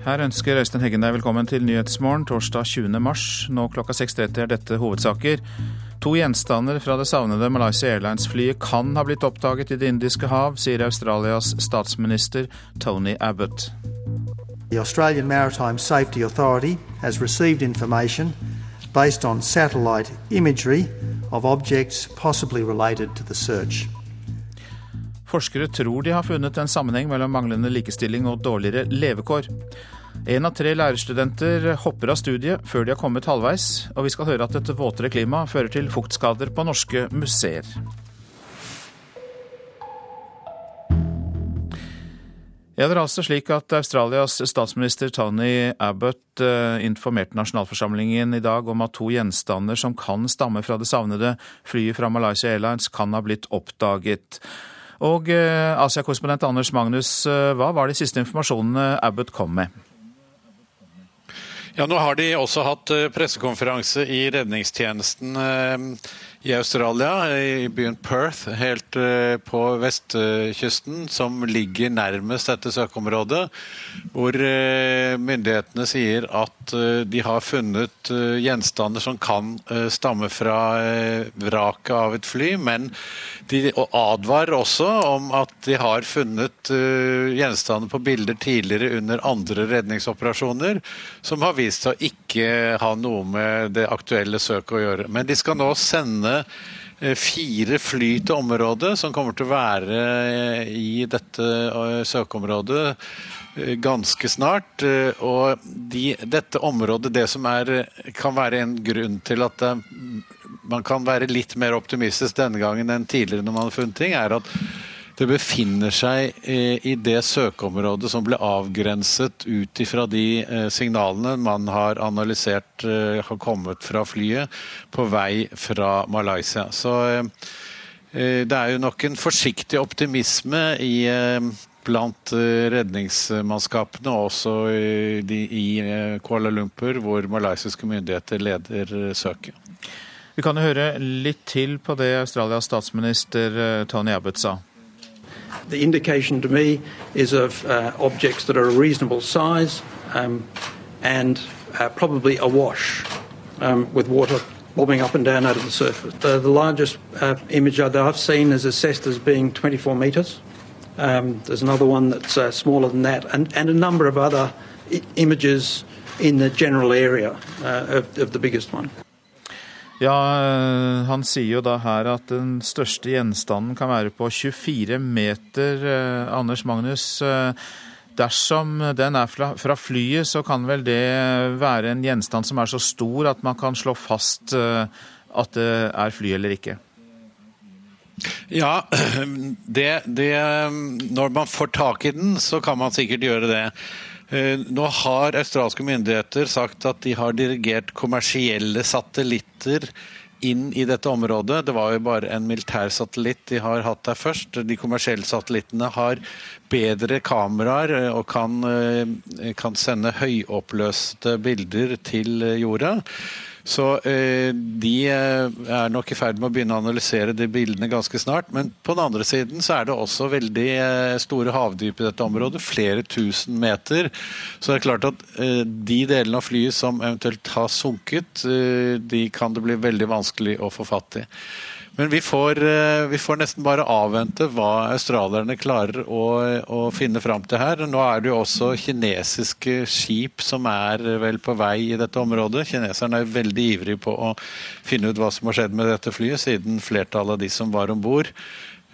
Her ønsker Øystein Heggen deg velkommen til Nyhetsmorgen torsdag 20. mars. Nå klokka 6.30 er dette hovedsaker. To gjenstander fra det savnede Malaysia Airlines-flyet kan ha blitt oppdaget i Det indiske hav, sier Australias statsminister Tony Abbott. The Australian Maritime Safety Authority has received information based on satellite imagery of objects possibly related to the search. Forskere tror de har funnet en sammenheng mellom manglende likestilling og dårligere levekår. En av tre lærerstudenter hopper av studiet før de har kommet halvveis, og vi skal høre at et våtere klima fører til fuktskader på norske museer. Ja, det er altså slik at Australias statsminister Tony Abbott eh, informerte nasjonalforsamlingen i dag om at to gjenstander som kan stamme fra det savnede flyet fra Malaysia Airlines, kan ha blitt oppdaget. Og eh, Asia-korrespondent Anders Magnus, eh, hva var de siste informasjonene Abbott kom med? Ja, Nå har de også hatt eh, pressekonferanse i redningstjenesten i Australia, i byen Perth, helt på vestkysten, som ligger nærmest dette søkeområdet. Hvor myndighetene sier at de har funnet gjenstander som kan stamme fra vraket av et fly, men de advarer også om at de har funnet gjenstander på bilder tidligere under andre redningsoperasjoner som har vist seg å ikke ha noe med det aktuelle søket å gjøre. Men de skal nå sende uh, fire fly til området som kommer til å være uh, i dette søkeområdet ganske snart. Og de, dette området, det som er, kan være en grunn til at det man kan være litt mer optimistisk denne gangen enn tidligere når man har funnet ting, er at det befinner seg eh, i det søkeområdet som ble avgrenset ut ifra de eh, signalene man har analysert eh, har kommet fra flyet på vei fra Malaysia. Så det er jo nok en forsiktig optimisme i blant redningsmannskapene, og også i Kuala Lumpur, hvor malaysiske myndigheter leder søket. Vi kan jo høre litt til på det Australias statsminister Tony Abbott sa. The indication to me is of uh, objects that are a reasonable size um, and uh, probably awash um, with water bobbing up and down out of the surface. The, the largest uh, image that I've seen is assessed as being 24 metres. Um, there's another one that's uh, smaller than that, and, and a number of other images in the general area uh, of, of the biggest one. Ja, eh, Han sier jo da her at den største gjenstanden kan være på 24 meter. Eh, Anders Magnus, eh, dersom den er fra, flyet, så kan vel det være en gjenstand som er så stor at man kan slå fast at det er fly eller ikke? Ja, det, det Når man får tak i den, så kan man sikkert gjøre det. Eh, nå har australske myndigheter sagt at de har dirigert kommersielle satellitter inn i dette området. Det var jo bare en militær satellitt de har hatt der først. De kommersielle satellittene har bedre kameraer eh, og kan, eh, kan sende høyoppløste bilder til jorda. Så eh, de eh, er nok i ferd med å begynne å analysere de bildene ganske snart. Men på den andre siden så er det også veldig eh, store havdyp i dette området. Flere tusen meter. Så det er klart at eh, de delene av flyet som eventuelt har sunket, eh, de kan det bli veldig vanskelig å få fatt i. Men vi får, eh, vi får, nesten bare avvente hva australierne klarer å, å finne fram til her. Nå er det jo også kinesiske skip som er vel på vei i dette området. Kineserne er veldig ivrige på å finne ut hva som har skjedd med dette flyet, siden flertallet av de som var om bord,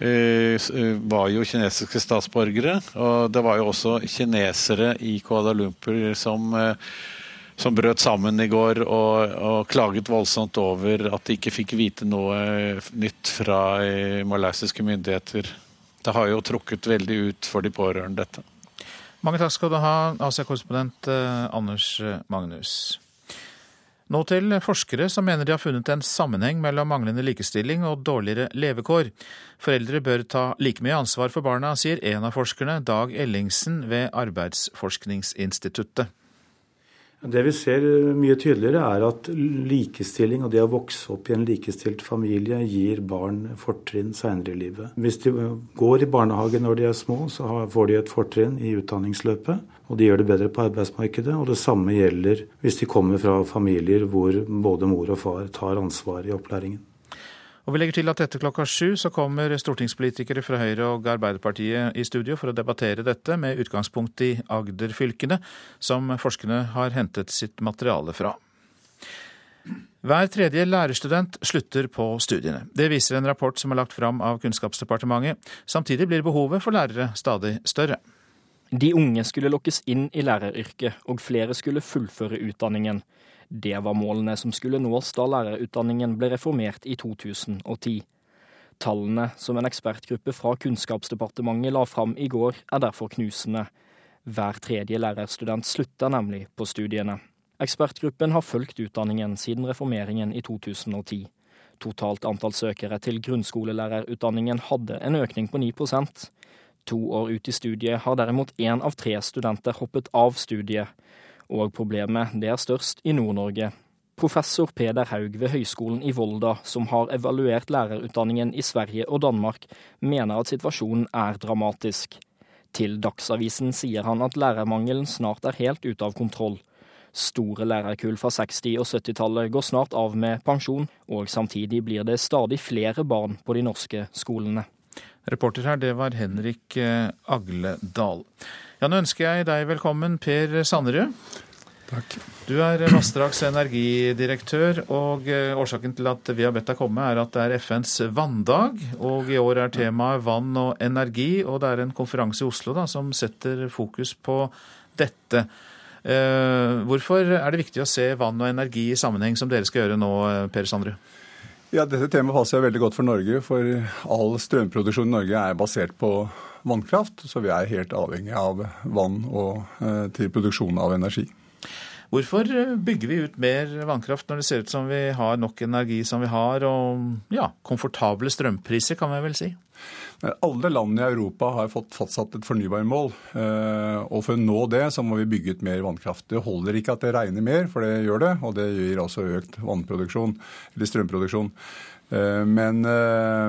eh, eh, var jo kinesiske statsborgere. Og det var jo også kinesere i Kuala Lumpur som som brøt sammen i går og, og, klaget voldsomt over at de ikke fikk vite noe nytt fra eh, malaysiske myndigheter. Det har jo trukket veldig ut for de pårørende, dette. Mange takk skal du ha, Asia-korrespondent eh, Anders Magnus. Nå til forskere som mener de har funnet en sammenheng mellom manglende likestilling og dårligere levekår. Foreldre bør ta like mye ansvar for barna, sier en av forskerne, Dag Ellingsen ved Arbeidsforskningsinstituttet. Det vi ser mye tydeligere, er at likestilling og det å vokse opp i en likestilt familie gir barn fortrinn seinere i livet. Hvis de går i barnehage når de er små, så får de et fortrinn i utdanningsløpet. Og de gjør det bedre på arbeidsmarkedet. Og det samme gjelder hvis de kommer fra familier hvor både mor og far tar ansvar i opplæringen. Og vi legger til at etter klokka sju så kommer stortingspolitikere fra Høyre og Arbeiderpartiet i studio for å debattere dette, med utgangspunkt i Agder-fylkene, som forskerne har hentet sitt materiale fra. Hver tredje lærerstudent slutter på studiene. Det viser en rapport som er lagt fram av Kunnskapsdepartementet. Samtidig blir behovet for lærere stadig større. De unge skulle lokkes inn i læreryrket, og flere skulle fullføre utdanningen. Det var målene som skulle nås da lærerutdanningen ble reformert i 2010. Tallene som en ekspertgruppe fra Kunnskapsdepartementet la fram i går, er derfor knusende. Hver tredje lærerstudent slutter nemlig på studiene. Ekspertgruppen har fulgt utdanningen siden reformeringen i 2010. Totalt antall søkere til grunnskolelærerutdanningen hadde en økning på 9 To år ut i studiet har derimot én av tre studenter hoppet av studiet. Og problemet det er størst i Nord-Norge. Professor Peder Haug ved Høgskolen i Volda, som har evaluert lærerutdanningen i Sverige og Danmark, mener at situasjonen er dramatisk. Til Dagsavisen sier han at lærermangelen snart er helt ute av kontroll. Store lærerkull fra 60- og 70-tallet går snart av med pensjon, og samtidig blir det stadig flere barn på de norske skolene. Reporter her, det var Henrik eh, Agledal. Ja, nå ønsker jeg deg velkommen, Per Sanderud. Takk. Du er vassdrags- og energidirektør, og eh, årsaken til at vi har bedt deg komme, er at det er FNs vanndag. Og i år er temaet vann og energi, og det er en konferanse i Oslo da, som setter fokus på dette. Eh, hvorfor er det viktig å se vann og energi i sammenheng, som dere skal gjøre nå, eh, Per Sanderud? Ja, Dette temaet passer veldig godt for Norge, for all strømproduksjon i Norge er basert på vannkraft, så vi er helt avhengig av vann og, eh, til produksjon av energi. Hvorfor eh, bygger vi ut mer vannkraft når det ser ut som vi har nok energi som vi har, og ja, komfortable strømpriser, kan vi vel si? Alle landene i Europa har fått fastsatt et fornybarmål. Eh, og for å nå det, så må vi bygge ut mer vannkraft. Det holder ikke at det regner mer, for det gjør det. Og det gir også økt vannproduksjon, eller strømproduksjon. Men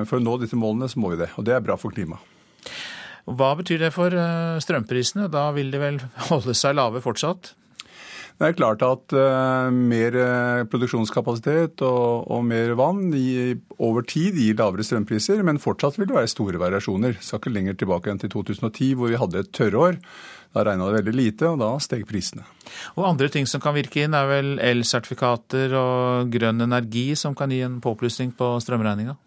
for å nå disse målene, så må vi det. Og det er bra for klimaet. Hva betyr det for eh, strømprisene? Da vil de vel holde seg lave fortsatt? Det er klart at uh, mer uh, produksjonskapasitet og, og, mer vann i, over tid gir lavere strømpriser, men fortsatt vil det være store variasjoner. Skal ikke lenger tilbake enn til 2010 hvor vi hadde et tørrår. Da regna det veldig lite, og da steg prisene. Og Andre ting som kan virke inn, er vel elsertifikater og grønn energi som kan gi en påplussing på strømregninga?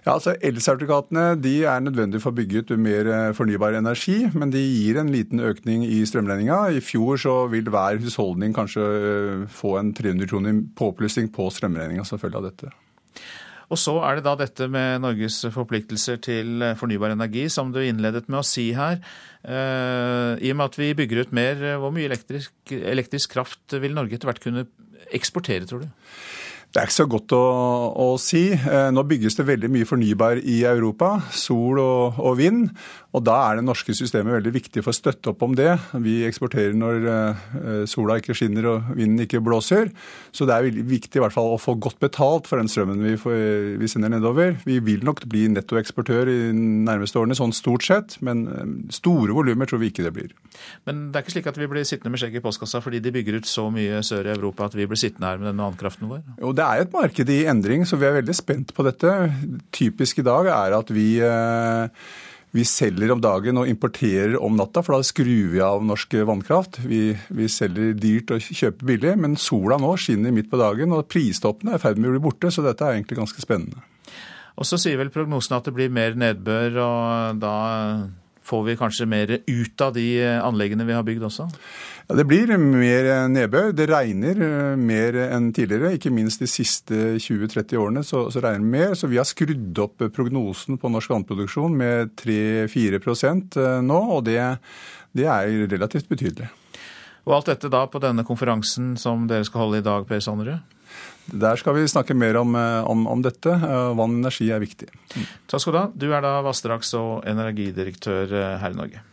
Ja, altså Elsertifikatene de er nødvendige for å bygge ut mer eh, fornybar energi, men de gir en liten økning i strømregninga. I fjor så vil hver husholdning kanskje eh, få en 300 kroner påplussing på strømregninga som følge av dette. Og så er det da dette med Norges forpliktelser til eh, fornybar energi, som du innledet med å si her. I og med at vi bygger ut mer, hvor mye elektrisk, elektrisk kraft vil Norge etter hvert kunne eksportere, tror du? Det er ikke så godt å, å, si. Eh, nå bygges det veldig mye fornybar i Europa. Sol og, og, vind. Og da er det norske systemet veldig viktig for å støtte opp om det. Vi eksporterer når eh, sola ikke skinner og vinden ikke blåser. Så det er viktig i hvert fall å få godt betalt for den strømmen vi, får, vi sender nedover. Vi vil nok bli nettoeksportør i de nærmeste årene, sånn stort sett. Men eh, store volumer tror vi ikke det blir. Men det er ikke slik at vi blir sittende med skjegget i postkassa fordi de bygger ut så mye sør i Europa at vi blir sittende her med denne vannkraften vår? Jo, det er et marked i endring, så vi er veldig spent på dette. Typisk i dag er at vi, eh, vi selger om dagen og importerer om natta, for da skrur vi av norsk vannkraft. Vi, vi selger dyrt og kjøper billig, men sola nå skinner midt på dagen, og pristoppene er i ferd med å bli borte, så dette er egentlig ganske spennende. Og så sier vel prognosen at det blir mer nedbør, og da får vi kanskje mer ut av de anleggene vi har bygd også? Ja, Det blir mer nedbør. Det regner eh, mer enn tidligere. Ikke minst de siste 20-30 årene så, så, regner det mer. Så vi har skrudd opp prognosen på norsk vannproduksjon med 3-4 eh, nå, og det, det er relativt betydelig. Og alt dette da på denne konferansen som dere skal holde i dag, Per Sanderud? Der skal vi snakke mer om, eh, om, om dette. Vann og energi er viktig. Mm. Takk skal du ha. Du er da vassdrags- og energidirektør her i Norge.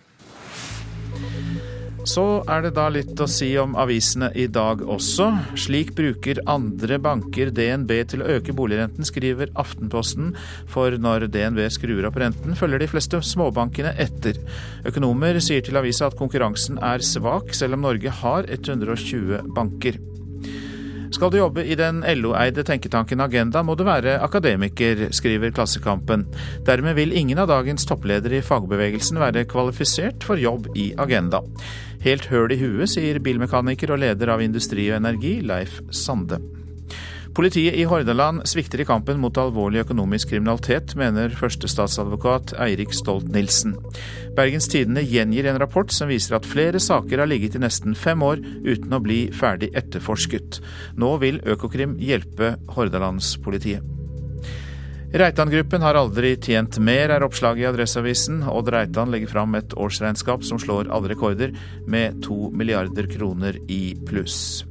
Så er det da litt å si om avisene i dag også. Slik bruker andre banker DNB til å øke boligrenten, skriver Aftenposten. For når DNB skrur opp renten, følger de fleste småbankene etter. Økonomer sier til avisa at konkurransen er svak, selv om Norge har 120 banker. Skal du jobbe i den LO-eide tenketanken Agenda, må du være akademiker, skriver Klassekampen. Dermed vil ingen av dagens toppledere i fagbevegelsen være kvalifisert for jobb i Agenda. Helt høl i huet, sier bilmekaniker og leder av Industri og Energi, Leif Sande. Politiet i Hordaland svikter i kampen mot alvorlig økonomisk kriminalitet, mener førstestatsadvokat Eirik Stolt-Nilsen. Bergens Tidende gjengir en rapport som viser at flere saker har ligget i nesten fem år uten å bli ferdig etterforsket. Nå vil Økokrim hjelpe Hordalandspolitiet. Reitan-gruppen har aldri tjent mer, er oppslaget i Adresseavisen. Odd Reitan legger fram et årsregnskap som slår alle rekorder, med to milliarder kroner i pluss.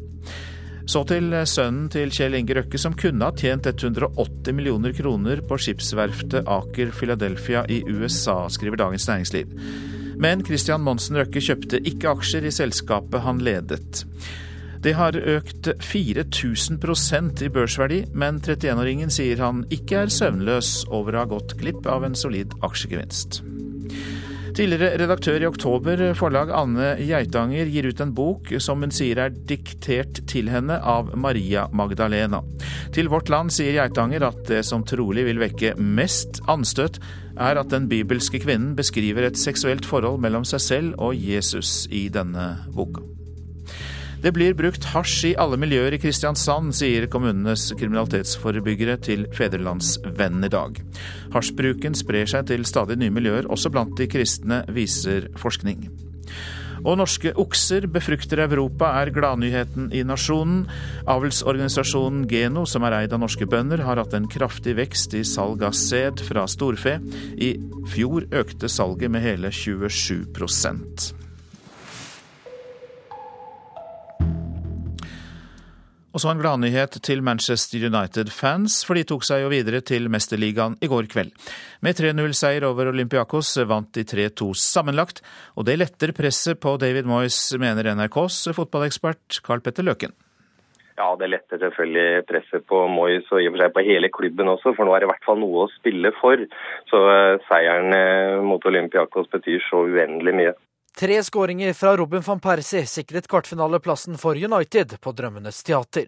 Så til sønnen til Kjell Inge Røkke, som kunne ha tjent 180 millioner kroner på skipsverftet Aker Philadelphia i USA, skriver Dagens Næringsliv. Men Christian Monsen Røkke kjøpte ikke aksjer i selskapet han ledet. Det har økt 4000% i børsverdi, men 31-åringen sier han ikke er søvnløs over å ha gått glipp av en solid aksjegevinst. Tidligere redaktør i Oktober forlag Anne Geitanger gir ut en bok som hun sier er diktert til henne av Maria Magdalena. Til Vårt Land sier Geitanger at det som trolig vil vekke mest anstøt, er at den bibelske kvinnen beskriver et seksuelt forhold mellom seg selv og Jesus i denne boka. Det blir brukt hasj i alle miljøer i Kristiansand, sier kommunenes kriminalitetsforebyggere til Fedrelandsvennen i dag. Hasjbruken sprer seg til stadig nye miljøer, også blant de kristne, viser forskning. Og norske okser befrukter Europa, er gladnyheten i nasjonen. Avlsorganisasjonen Geno, som er eid av norske bønder, har hatt en kraftig vekst i salg av sæd fra storfe. I fjor økte salget med hele 27 Og så en gladnyhet til Manchester United-fans, for de tok seg jo videre til Mesterligaen i går kveld. Med 3-0-seier over Olympiakos vant de 3-2 sammenlagt, og det letter presset på David Moyes, mener NRKs fotballekspert Carl Petter Løken. Ja, det letter selvfølgelig presset på Moyes og i og for seg på hele klubben også, for nå er det i hvert fall noe å spille for. Så uh, seieren uh, mot Olympiakos betyr så uendelig mye. Tre skåringer fra Robin van Persie sikret kvartfinaleplassen for United på Drømmenes teater.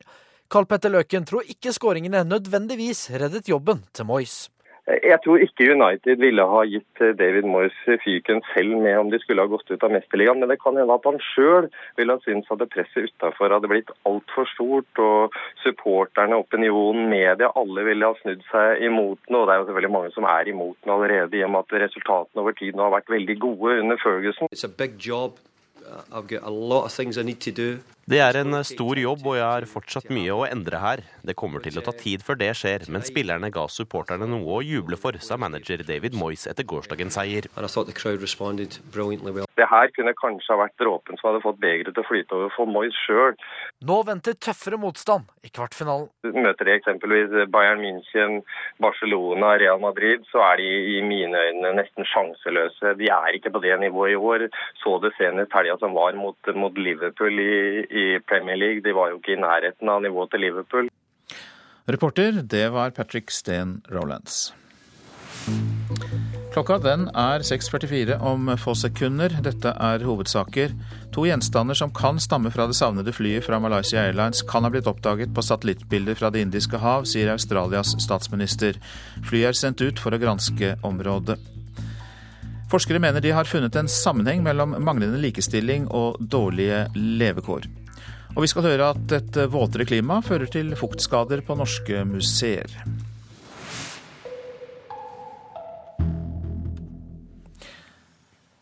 Karl Petter Løken tror ikke skåringene nødvendigvis reddet jobben til Moyes. Jeg tror ikke United ville ha gitt David Moyes fyken selv med om de skulle ha gått ut av Mesterligaen, men det kan hende at han sjøl ville ha syntes at presset utafor hadde blitt altfor stort, og supporterne, opinionen, media, alle ville ha snudd seg imot den. Og det er jo selvfølgelig mange som er imot den allerede, i og med at resultatene over tid har vært veldig gode under Ferguson. It's a big job. I've got a lot of things I need to. Det er en stor jobb, og jeg har fortsatt mye å endre her. Det kommer til å ta tid før det skjer, men spillerne ga supporterne noe å juble for, sa manager David Moyes etter gårsdagens seier. Det her kunne kanskje ha vært dråpen som hadde fått begeret til å flyte over for Moyes sjøl. Nå venter tøffere motstand i kvartfinalen. Møter de eksempelvis Bayern München, Barcelona, Real Madrid, så er de i mine øyne nesten sjanseløse. De er ikke på det nivået i år. Så det senest helga som var mot, mot Liverpool i, i Premier League. De var jo ikke i nærheten av nivået til Liverpool. Reporter, det var Patrick Steen Rolands. Klokka den er 6.44 om få sekunder. Dette er hovedsaker. To gjenstander som kan stamme fra det savnede flyet fra Malaysia Airlines, kan ha blitt oppdaget på satellittbilder fra Det indiske hav, sier Australias statsminister. Flyet er sendt ut for å granske området. Forskere mener de har funnet en sammenheng mellom manglende likestilling og dårlige levekår. Og vi skal høre at et våtere klima fører til fuktskader på norske museer.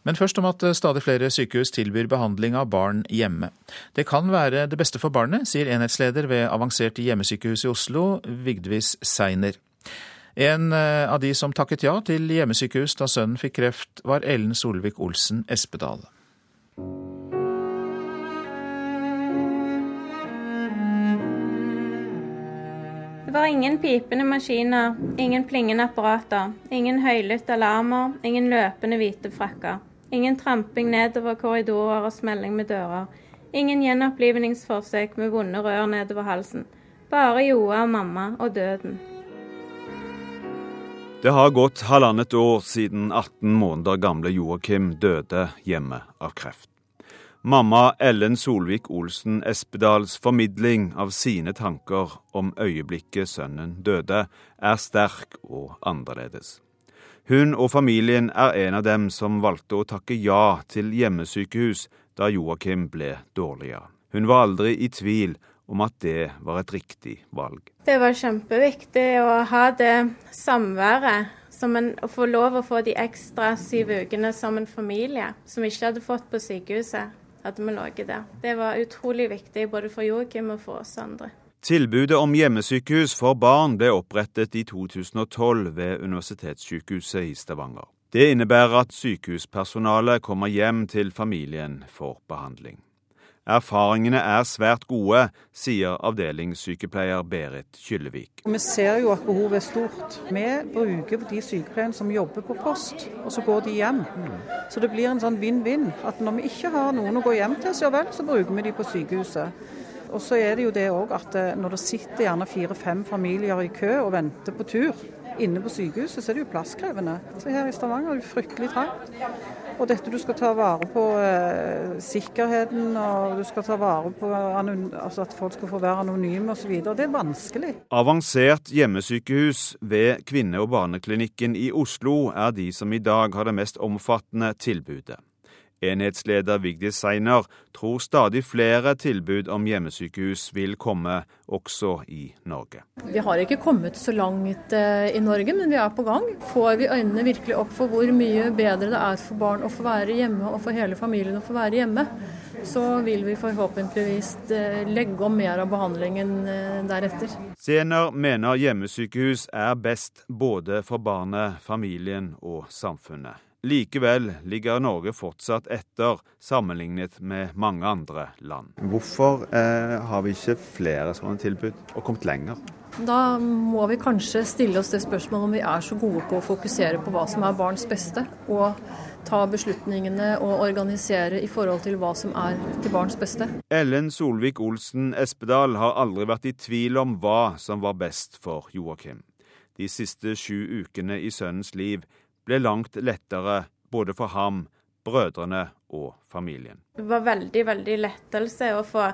Men først om at stadig flere sykehus tilbyr behandling av barn hjemme. Det kan være det beste for barnet, sier enhetsleder ved Avansert hjemmesykehus i Oslo, Vigdvis Seiner. En eh, av de som takket ja til hjemmesykehus da sønnen fikk kreft, var Ellen Solvik-Olsen Espedal. Var ingen pipende maskiner, ingen plingende apparater, ingen høylytte alarmer, ingen løpende hvite frakker. Ingen tramping nedover korridorer og smelling med dører. Ingen gjenopplivningsforsøk med vonde rør nedover halsen. Bare Joa og mamma og døden. Det har gått halvannet år siden 18 måneder gamle Joakim døde hjemme av kreft. Mamma Ellen Solvik-Olsen Espedals formidling av sine tanker om øyeblikket sønnen døde, er sterk og annerledes. Hun og familien er en av dem som valgte å takke ja til hjemmesykehus da Joakim ble dårligere. Hun var aldri i tvil om at det var et riktig valg. Det var kjempeviktig å ha det samværet, en, å få lov å få de ekstra syv ukene som en familie, som ikke hadde fått på sykehuset. Hadde vi ligget der. Det var utrolig viktig både for Joakim og for oss andre. Tilbudet om hjemmesykehus for barn ble opprettet i 2012 ved Universitetssykehuset i Stavanger. Det innebærer at sykehuspersonalet kommer hjem til familien for behandling. Erfaringene er svært gode, sier avdelingssykepleier Berit Kyllevik. Vi ser jo at behovet er stort. Vi bruker de sykepleierne som jobber på post, og så går de hjem. Så det blir en sånn vinn-vinn. At når vi ikke har noen å gå hjem til, så vel, så bruker vi de på sykehuset. Og så er det jo det òg at eh, når det sitter gjerne fire-fem familier i kø og venter på tur inne på sykehuset, så er det jo plasskrevende. Så her i Stavanger er det fryktelig trangt. Og dette du skal ta vare på eh, sikkerheten, og du skal ta vare på altså at folk skal få være anonyme osv. Det er vanskelig. Avansert hjemmesykehus ved kvinne- og barneklinikken i Oslo er de som i dag har det mest omfattende tilbudet. Enhetsleder Vigdis Seiner tror stadig flere tilbud om hjemmesykehus vil komme også i Norge. Vi har ikke kommet så langt eh, i Norge, men vi er på gang. Får vi øynene virkelig opp for hvor mye bedre det er for barn å få være hjemme, og for hele familien å få være hjemme, så vil vi forhåpentligvis eh, legge om mer av behandlingen eh, deretter. Sener mener hjemmesykehus er best både for barnet, familien og samfunnet. Likevel ligger Norge fortsatt etter sammenlignet med mange andre land. Hvorfor eh, har vi ikke flere sånne tilbud og kommet lenger? Da må vi kanskje stille oss det spørsmålet om vi er så gode på å fokusere på hva som er barns beste, og ta beslutningene og organisere i forhold til hva som er til barns beste. Ellen Solvik-Olsen Espedal har aldri vært i tvil om hva som var best for Joakim. De siste sju ukene i sønnens liv ble langt lettere både for ham, brødrene og familien. Det var veldig, veldig lettelse å få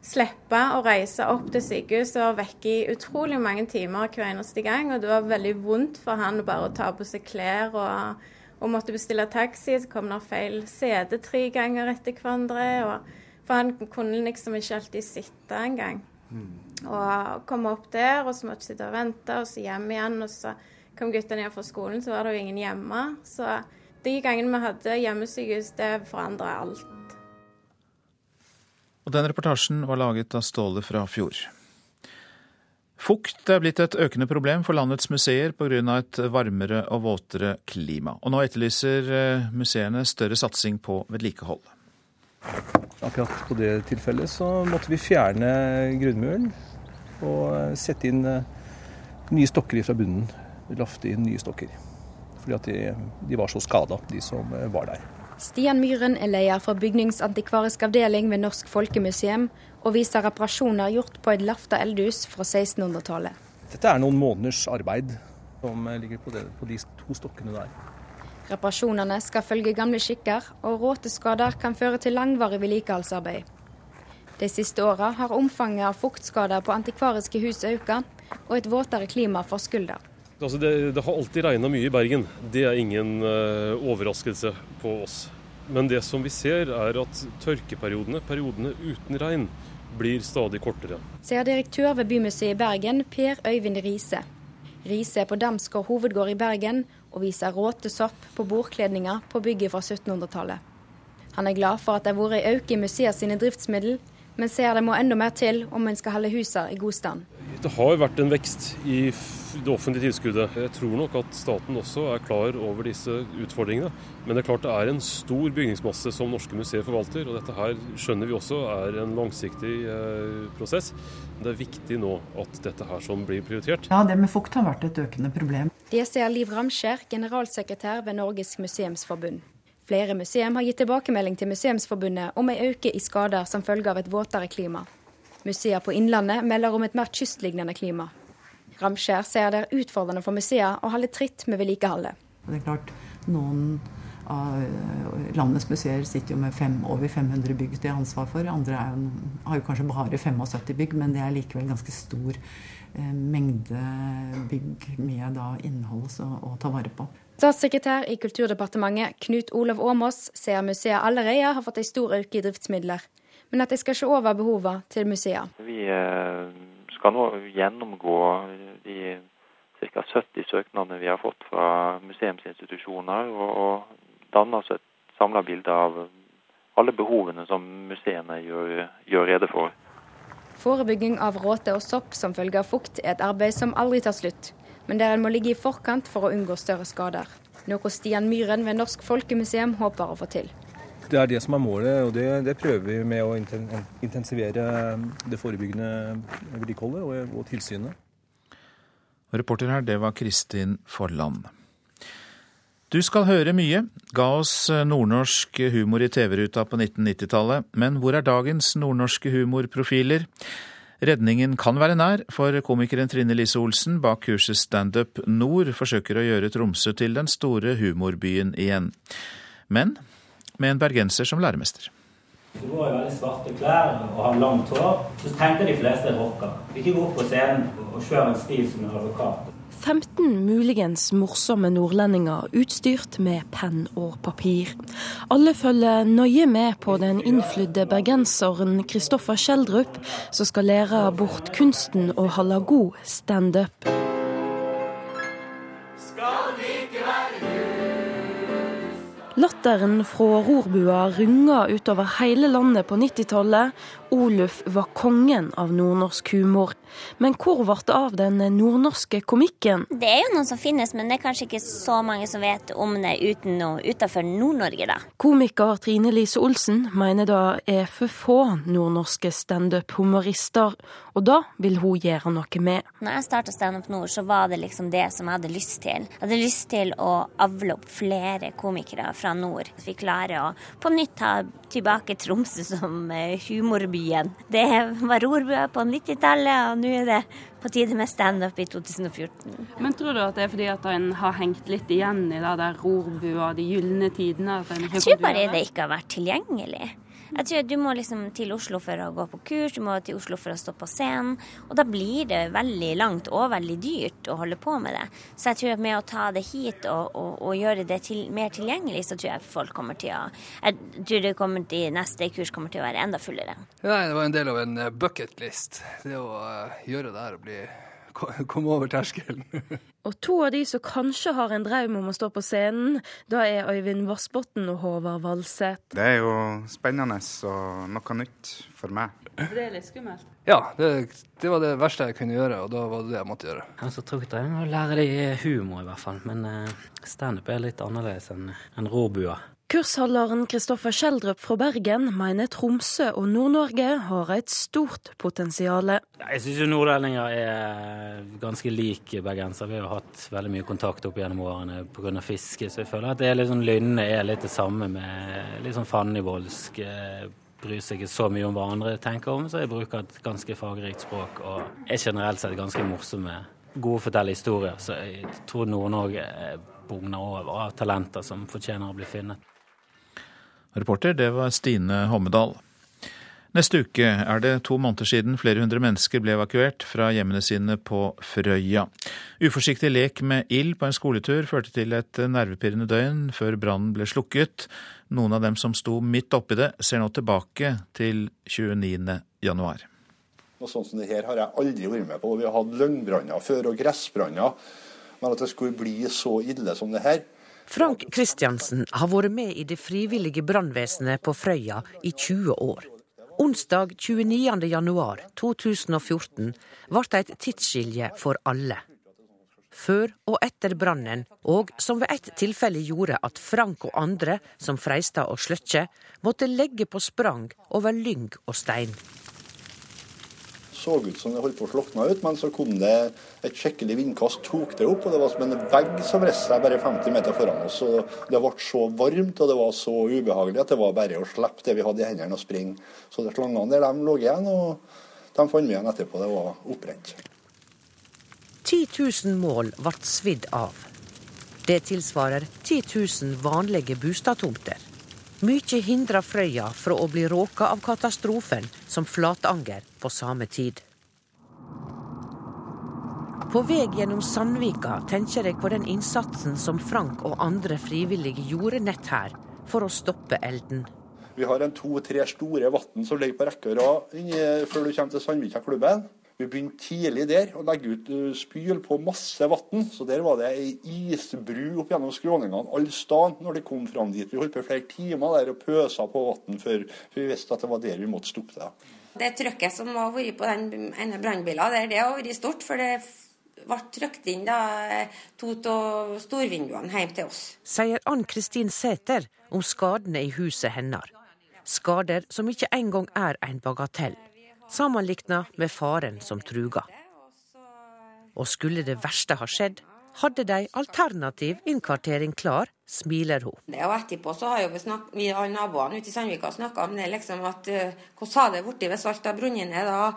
slippe å reise opp til sykehuset og vekke i utrolig mange timer hver eneste gang. Og det var veldig vondt for han bare å ta på seg klær og, og måtte bestille taxi. Så kom det feil sete tre ganger etter hverandre. Og, for han kunne liksom ikke alltid sitte engang. Mm. Og komme opp der, og så måtte sitte og vente, og så hjem igjen. og så kom guttene ned fra skolen, så var det jo ingen hjemme. Så de gangene vi hadde hjemmesykehus, det forandra alt. Og den reportasjen var laget av Ståle fra Fjord. Fukt er blitt et økende problem for landets museer pga. et varmere og våtere klima. Og nå etterlyser eh, museene større satsing på vedlikehold. Akkurat på det tilfellet så måtte vi fjerne grunnmuren og sette inn eh, nye stokker fra bunnen lafte inn nye stokker. Fordi at de, de var så skada, de som eh, var der. Stian Myhren er leder for bygningsantikvarisk avdeling ved Norsk Folkemuseum, og viser reparasjoner gjort på et lafta eldhus fra 1600-tallet. Dette er noen måneders arbeid som eh, ligger på, det, på de to stokkene der. Reparasjonene skal følge gamle skikker, og råteskader kan føre til langvarig vedlikeholdsarbeid. De siste åra har omfanget av fuktskader på antikvariske hus økt, og et våtere klima for skulder. Altså det, det, har alltid regna mye i Bergen. Det er ingen uh, overraskelse på oss. Men det som vi ser, er at tørkeperiodene, periodene uten regn, blir stadig kortere. Sier direktør ved Bymuseet i Bergen, Per Øyvind Riise. Riise er på Damsgård hovedgård i Bergen og viser råtesopp på bordkledninger på bygget fra 1700-tallet. Han er glad for at det har vært en økning i museet sine driftsmiddel, men ser det må enda mer til om en skal holde husene i god stand. Det har vært en vekst i det offentlige tilskuddet. Jeg tror nok at staten også er klar over disse utfordringene. Men det er klart det er en stor bygningsmasse som norske museer forvalter. Og dette her skjønner vi også er en langsiktig eh, prosess. Det er viktig nå at dette her som blir prioritert. Ja, det med fukt har vært et økende problem. Det sier Liv Ramskjær, generalsekretær ved Norges museumsforbund. Flere museum har gitt tilbakemelding til Museumsforbundet om en økning i skader som følge av et våtere klima. Museer på Innlandet melder om et mer kystlignende klima. Ramskjær ser det er utfordrende for museer å holde tritt med vedlikeholdet. Det er klart, noen av landets museer sitter jo med fem, over 500 bygg de har ansvar for. Andre jo, har jo kanskje bare 75 bygg, men det er likevel ganske stor eh, mengde bygg med da, innhold å ta vare på. Statssekretær i Kulturdepartementet Knut Olav Åmås ser museet allerede har fått en stor økning i driftsmidler, men at de skal se over behovene til museene. Vi eh, skal nå gjennomgå de ca. 70 søknadene vi har fått fra museumsinstitusjoner, og danne oss et samla bilde av alle behovene som museene gjør, gjør rede for. Forebygging av råte og sopp som følge av fukt er et arbeid som aldri tar slutt men der en må ligge i forkant for å unngå større skader. Noe Stian Myhren ved Norsk Folkemuseum håper å få til. Det er det som er målet, og det, det prøver vi med å intensivere det forebyggende vedlikeholdet og, og tilsynet. Reporter her, det var Kristin Forland. Du skal høre mye, ga oss nordnorsk humor i TV-ruta på 1990-tallet, men hvor er dagens nordnorske humorprofiler? Redningen kan være nær, for komikeren Trine Lise Olsen bak kurset Standup Nord forsøker å gjøre Tromsø til den store humorbyen igjen. Men med en bergenser som læremester. Du går i veldig svarte klær og har langt hår, så tenker de fleste rocker. Ikke gå opp på scenen og kjør en stil som en advokat. 15 muligens morsomme nordlendinger utstyrt med penn og papir. Alle følger nøye med på den innflydde bergenseren Kristoffer Schjelderup, som skal lære bort kunsten å holde god standup. Latteren fra rorbua runga utover hele landet på 90-tallet. Oluf var kongen av nordnorsk humor. Men hvor ble det av den nordnorske komikken? Det er jo noen som finnes, men det er kanskje ikke så mange som vet om det uten og utenfor Nord-Norge, da. Komiker Trine Lise Olsen mener det er for få nordnorske standup-humorister, og da vil hun gjøre noe med. Når jeg starta Standup Nord, så var det liksom det som jeg hadde lyst til. Jeg hadde lyst til å avle opp flere komikere fra nord. Så vi klarer å på nytt ta tilbake Tromsø som eh, humorbyen. Det var rorbua på 90-tallet, og nå er det på tide med standup i 2014. Men tror du at det er fordi at en har hengt litt igjen i det der rorbua, de gylne tidene? jeg tror bare det ikke har vært tilgjengelig. Jeg tror Du må liksom til Oslo for å gå på kurs, du må til Oslo for å stå på scenen. Og da blir det veldig langt og veldig dyrt å holde på med det. Så jeg tror at med å ta det hit og, og, og gjøre det til, mer tilgjengelig, så tror jeg folk kommer til å Jeg tror det kommer til, neste kurs kommer til å være enda fullere. Ja, det var en del av en eh, bucketlist. Det å uh, gjøre det her og bli komme over terskelen. og to av de som kanskje har en drøm om å stå på scenen, da er Øyvind Vassbotn og Håvard Valseth. Det er jo spennende og noe nytt for meg. Det er litt skummelt? Ja, det, det, var det verste jeg kunne gjøre, og da var det det jeg måtte gjøre. Altså, trygt er å lære deg humor, i hvert fall. Men uh, standup er litt annerledes enn en rorbua. Kursholderen Kristoffer Schjelderup fra Bergen mener Tromsø og Nord-Norge har et stort potensial. Jeg syns nordlendinger er ganske like bergensere. Vi har hatt veldig mye kontakt opp gjennom årene pga. fiske, så jeg føler at det er litt sånn lynne er litt det samme med litt sånn fannivoldsk. Eh, bryr seg ikke så mye om hva andre tenker om, så jeg bruker et ganske fagrikt språk og er generelt sett ganske morsomme. Gode fortelle historier, så jeg tror Nord-Norge bugner over av talenter som fortjener å bli funnet. Reporter, det var Stine Hommedal. Neste uke er det to måneder siden flere hundre mennesker ble evakuert fra hjemmene sine på Frøya. Uforsiktig lek med ild på en skoletur førte til et nervepirrende døgn før brannen ble slukket. Noen av dem som sto midt oppi det, ser nå tilbake til 29. januar. Noe sånt som det her har jeg aldri vært med på. Vi har hatt løgnbranner før og gressbranner. Men at det skulle bli så ille som det her, Frank Kristiansen har vært med i det frivillige brannvesenet på Frøya i 20 år. Onsdag 29.1.2014 ble det et tidsskilje for alle. Før og etter brannen, og som ved ett tilfelle gjorde at Frank og andre, som freista og Sløkkje, måtte legge på sprang over lyng og stein. Så ut som det holdt på å slokne ut, men så kom det et skikkelig vindkast, tok det opp, og det var som en vegg som reiste seg bare 50 meter foran oss. Og det ble så varmt og det var så ubehagelig at det var bare å slippe det vi hadde i hendene og springe. Så de slangene der de lå igjen, og de fant vi igjen etterpå. Det var opprent. 10 000 mål ble svidd av. Det tilsvarer 10 000 vanlige bostadtomter. Mykje hindrer Frøya fra å bli råka av katastrofen som Flatanger på samme tid. På vei gjennom Sandvika tenker jeg på den innsatsen som Frank og andre frivillige gjorde nett her for å stoppe elden. Vi har en to-tre store vann som ligger på rekke og rad før du kommer til Sandvika-klubben. Vi begynte tidlig der å legge ut uh, spyl på masse vann. Så der var det ei isbru opp gjennom skråningene alle steder når de kom fram dit. Vi holdt på flere timer der og pøsa på vann før vi visste at det var der vi måtte stoppe det. Det trykket som har vært på den ene brannbilen der, det har vært stort. For det ble trykt inn da, to av storvinduene hjem til oss. Sier Ann Kristin Sæter om skadene i huset hennes. Skader som ikke engang er en bagatell sammenligna med faren som truga. Og skulle det verste ha skjedd, hadde de alternativ innkvartering klar, smiler hun. Og etterpå så har jo vi, snakket, vi alle naboene ute i Sandvika snakka om det, liksom at uh, hvordan har det blitt hvis alt hadde brunnet ned? Da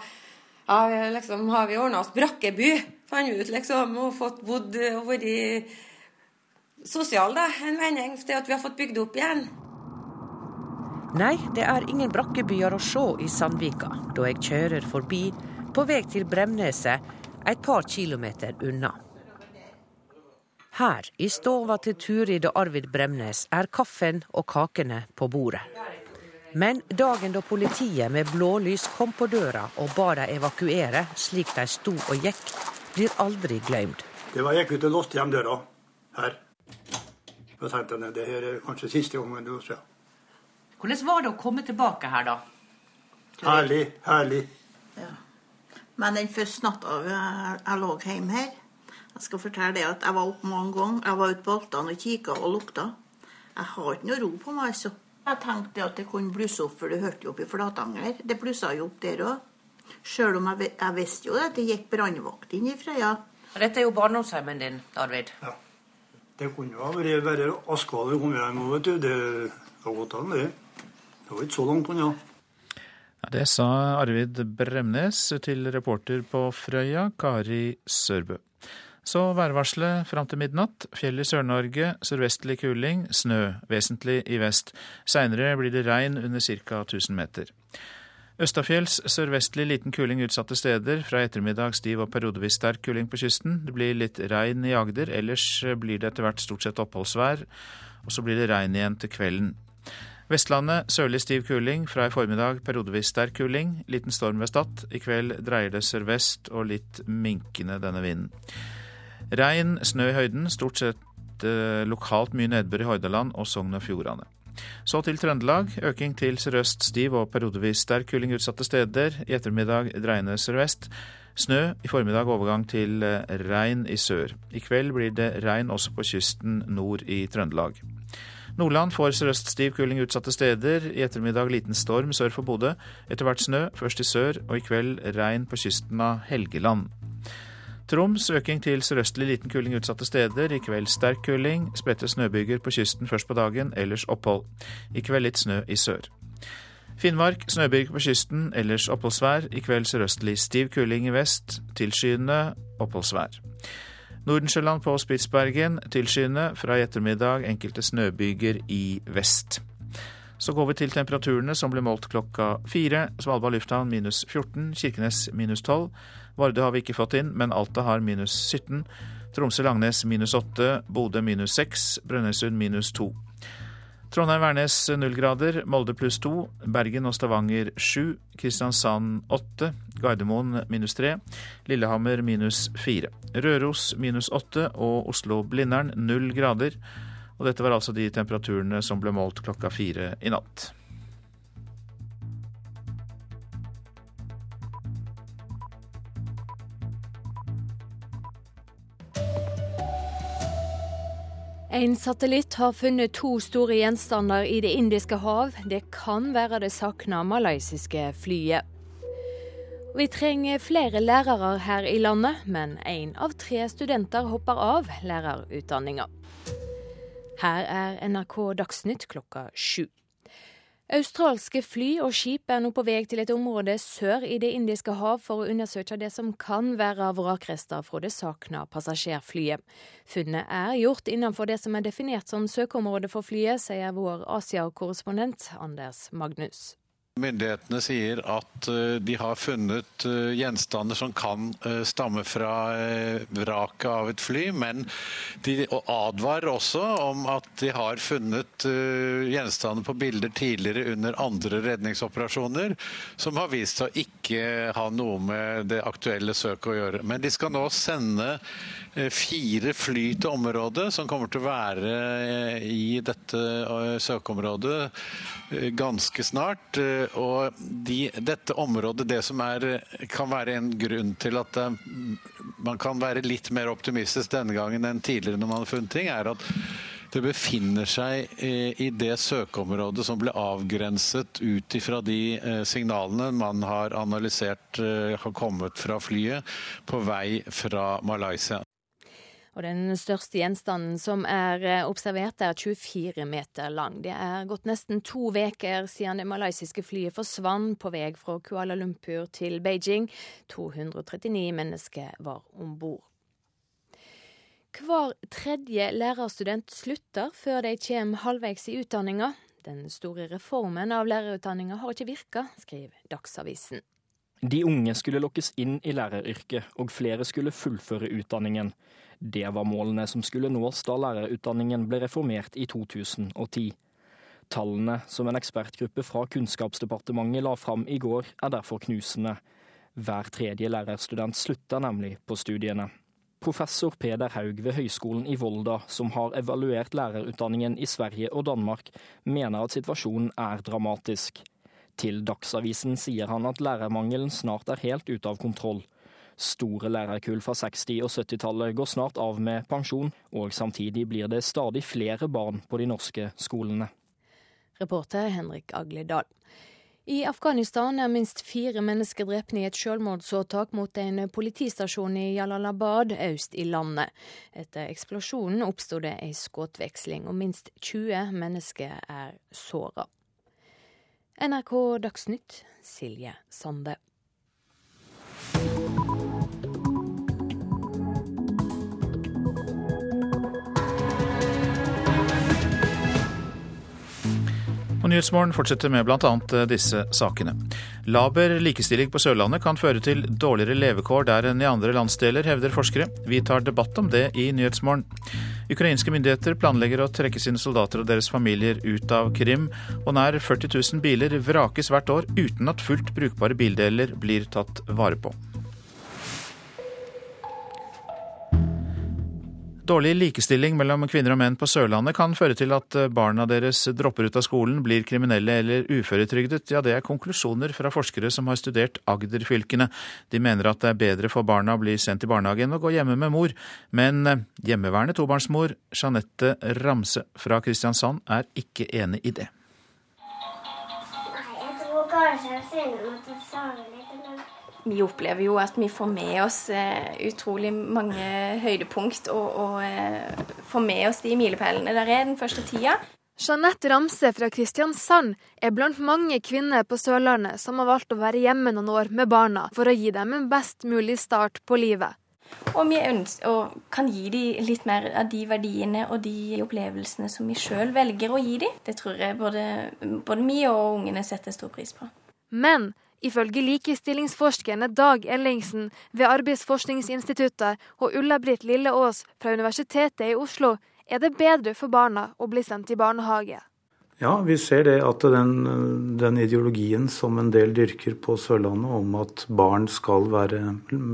ja, liksom, har vi ordna oss brakkeby, fant vi ut, liksom, og fått bodd og vært sosiale, da, en vending til at vi har fått bygd opp igjen. Nei, det er ingen brakkebyer å se i Sandvika da jeg kjører forbi på vei til Bremneset et par kilometer unna. Her, i stova til Turid og Arvid Bremnes, er kaffen og kakene på bordet. Men dagen da politiet med blålys kom på døra og ba dem evakuere slik de sto og gikk, blir aldri glemt. Det var Jeg gikk ut og låste igjen døra her. Da tenkte at det her er kanskje siste gangen du ser. Hvordan var det å komme tilbake her, da? Herlig. Herlig. Ja. Men den første natta jeg, jeg lå hjemme her Jeg skal fortelle det at jeg var oppe mange ganger. Jeg var ute på Altan og kikka og lukta. Jeg har ikke noe ro på meg, altså. Jeg tenkte at det kunne blusse opp, for det hørte jo opp i Flatanger. Det blussa jo opp der òg. Sjøl om jeg, jeg, visste jo at det gikk brannvakt inn i Frøya. Dette er jo barndomshjemmen din, Arvid. Ja. Det kunne jo ha vært bare Askvall kom hjem òg, vet du. Det har gått an, det. Det var ikke så langt unna. Ja, det sa Arvid Bremnes til reporter på Frøya, Kari Sørbø. Så værvarselet fram til midnatt. Fjell i Sør-Norge, sørvestlig kuling, snø, vesentlig i vest. Seinere blir det regn under ca. 1000 meter. Østafjells sørvestlig liten kuling utsatte steder. Fra ettermiddag stiv og periodevis sterk kuling på kysten. Det blir litt regn i Agder, ellers blir det etter hvert stort sett oppholdsvær. Og så blir det regn igjen til kvelden. Vestlandet sørlig stiv kuling, fra i formiddag periodevis sterk kuling. Liten storm ved Stad. I kveld dreier det sørvest og litt minkende denne vinden. Regn, snø i høyden, stort sett eh, lokalt mye nedbør i Hordaland og Sogn og Fjordane. Så til Trøndelag. Øking til sørøst stiv og periodevis sterk kuling utsatte steder. I ettermiddag dreiende sørvest. Snø, i formiddag overgang til eh, regn i sør. I kveld blir det regn også på kysten nord i Trøndelag. Nordland får sørøst stiv kuling utsatte steder. I ettermiddag liten storm sør for Bodø. Etter hvert snø, først i sør, og i kveld regn på kysten av Helgeland. Troms øking til sørøstlig liten kuling utsatte steder. I kveld sterk kuling. Spredte snøbyger på kysten først på dagen, ellers opphold. I kveld litt snø i sør. Finnmark snøbyger på kysten, ellers oppholdsvær. I kveld sørøstlig stiv kuling i vest. Tilskyende oppholdsvær. Nordensjøland på Spitsbergen tilskyende. Fra i ettermiddag enkelte snøbyger i vest. Så går vi til temperaturene som ble målt klokka fire. Svalbard lufthavn minus 14, Kirkenes minus 12. Vardø har vi ikke fått inn, men Alta har minus 17. Tromsø-Langnes minus 8. Bodø minus 6. Brønnøysund minus 2. Trondheim-Værnes null grader. Molde pluss 2. Bergen og Stavanger 7. Kristiansand 8. Gardermoen minus 3. Lillehammer minus 4. Røros minus 8 og Oslo-Blindern null grader. Og dette var altså de temperaturene som ble målt klokka fire i natt. En satellitt har funnet to store gjenstander i Det indiske hav. Det kan være det savna malaysiske flyet. Vi trenger flere lærere her i landet, men én av tre studenter hopper av lærerutdanninga. Her er NRK Dagsnytt klokka sju. Australske fly og skip er nå på vei til et område sør i Det indiske hav for å undersøke det som kan være vrakrester fra det savna passasjerflyet. Funnet er gjort innenfor det som er definert som søkeområde for flyet, sier vår Asia-korrespondent Anders Magnus. Myndighetene sier at eh, de har funnet eh, gjenstander som kan eh, stamme fra vraket av et fly, men de advarer også om at de har funnet gjenstander på bilder tidligere under andre redningsoperasjoner som har vist seg å ikke ha noe med det aktuelle søket å gjøre. Men de skal nå sende fire fly til området, som kommer til å være i dette søkeområdet ganske snart. Og de, dette området, det som er, kan være en grunn til at eh, man kan være litt mer optimistisk denne gangen enn tidligere når man har funnet ting, er at det befinner seg eh, i det søkeområdet som ble avgrenset ut ifra de eh, signalene man har analysert har kommet fra flyet på vei fra Malaysia. Og den største gjenstanden som er eh, observert, er 24 meter lang. Det er gått nesten to uker siden det malaysiske flyet forsvant på vei fra Kuala Lumpur til Beijing. 239 mennesker var om bord. Hver tredje lærerstudent slutter før de kommer halvveis i utdanninga. Den store reformen av lærerutdanninga har ikke virka, skriver Dagsavisen. De unge skulle lokkes inn i læreryrket, og flere skulle fullføre utdanningen. Det var målene som skulle nås da lærerutdanningen ble reformert i 2010. Tallene som en ekspertgruppe fra Kunnskapsdepartementet la fram i går, er derfor knusende. Hver tredje lærerstudent slutter nemlig på studiene. Professor Peder Haug ved Høgskolen i Volda, som har evaluert lærerutdanningen i Sverige og Danmark, mener at situasjonen er dramatisk. Til Dagsavisen sier han at lærermangelen snart er helt ute av kontroll. Store lærerkull fra 60- og 70-tallet går snart av med pensjon, og samtidig blir det stadig flere barn på de norske skolene. Reporter Henrik Agledal. I Afghanistan er minst fire mennesker drept i et selvmordsåtak mot en politistasjon i Jalalabad øst i landet. Etter eksplosjonen oppsto det ei skuddveksling, og minst 20 mennesker er såra. NRK Dagsnytt, Silje Sande. Og Nyhetsmorgen fortsetter med bl.a. Eh, disse sakene. Laber likestilling på Sørlandet kan føre til dårligere levekår der enn i andre landsdeler, hevder forskere. Vi tar debatt om det i Nyhetsmorgen. Ukrainske myndigheter planlegger å trekke sine soldater og deres familier ut av Krim, og nær 40 000 biler vrakes hvert år uten at fullt brukbare bildeler blir tatt vare på. Dårlig likestilling mellom kvinner og menn på Sørlandet kan føre til at barna deres dropper ut av skolen, blir kriminelle eller uføretrygdet. Ja, det er konklusjoner fra forskere som har studert Agder-fylkene. De mener at det er bedre for barna å bli sendt i barnehagen enn å gå hjemme med mor. Men eh, hjemmeværende tobarnsmor Jeanette Ramse fra Kristiansand er ikke enig i det. Vi opplever jo at vi får med oss eh, utrolig mange høydepunkt, og, og eh, får med oss de milepælene der er den første tida. Jeanette Ramse fra Kristiansand er blant mange kvinner på Sørlandet som har valgt å være hjemme noen år med barna for å gi dem en best mulig start på livet. Og vi ønsker, og kan gi dem litt mer av de verdiene og de opplevelsene som vi sjøl velger å gi dem. Det tror jeg både, både vi og ungene setter stor pris på. Men Ifølge likestillingsforskerne Dag Ellingsen ved Arbeidsforskningsinstituttet og Ulla-Britt Lilleås fra Universitetet i Oslo er det bedre for barna å bli sendt i barnehage. Ja, vi ser det at den, den, ideologien som en del dyrker på Sørlandet om at barn skal være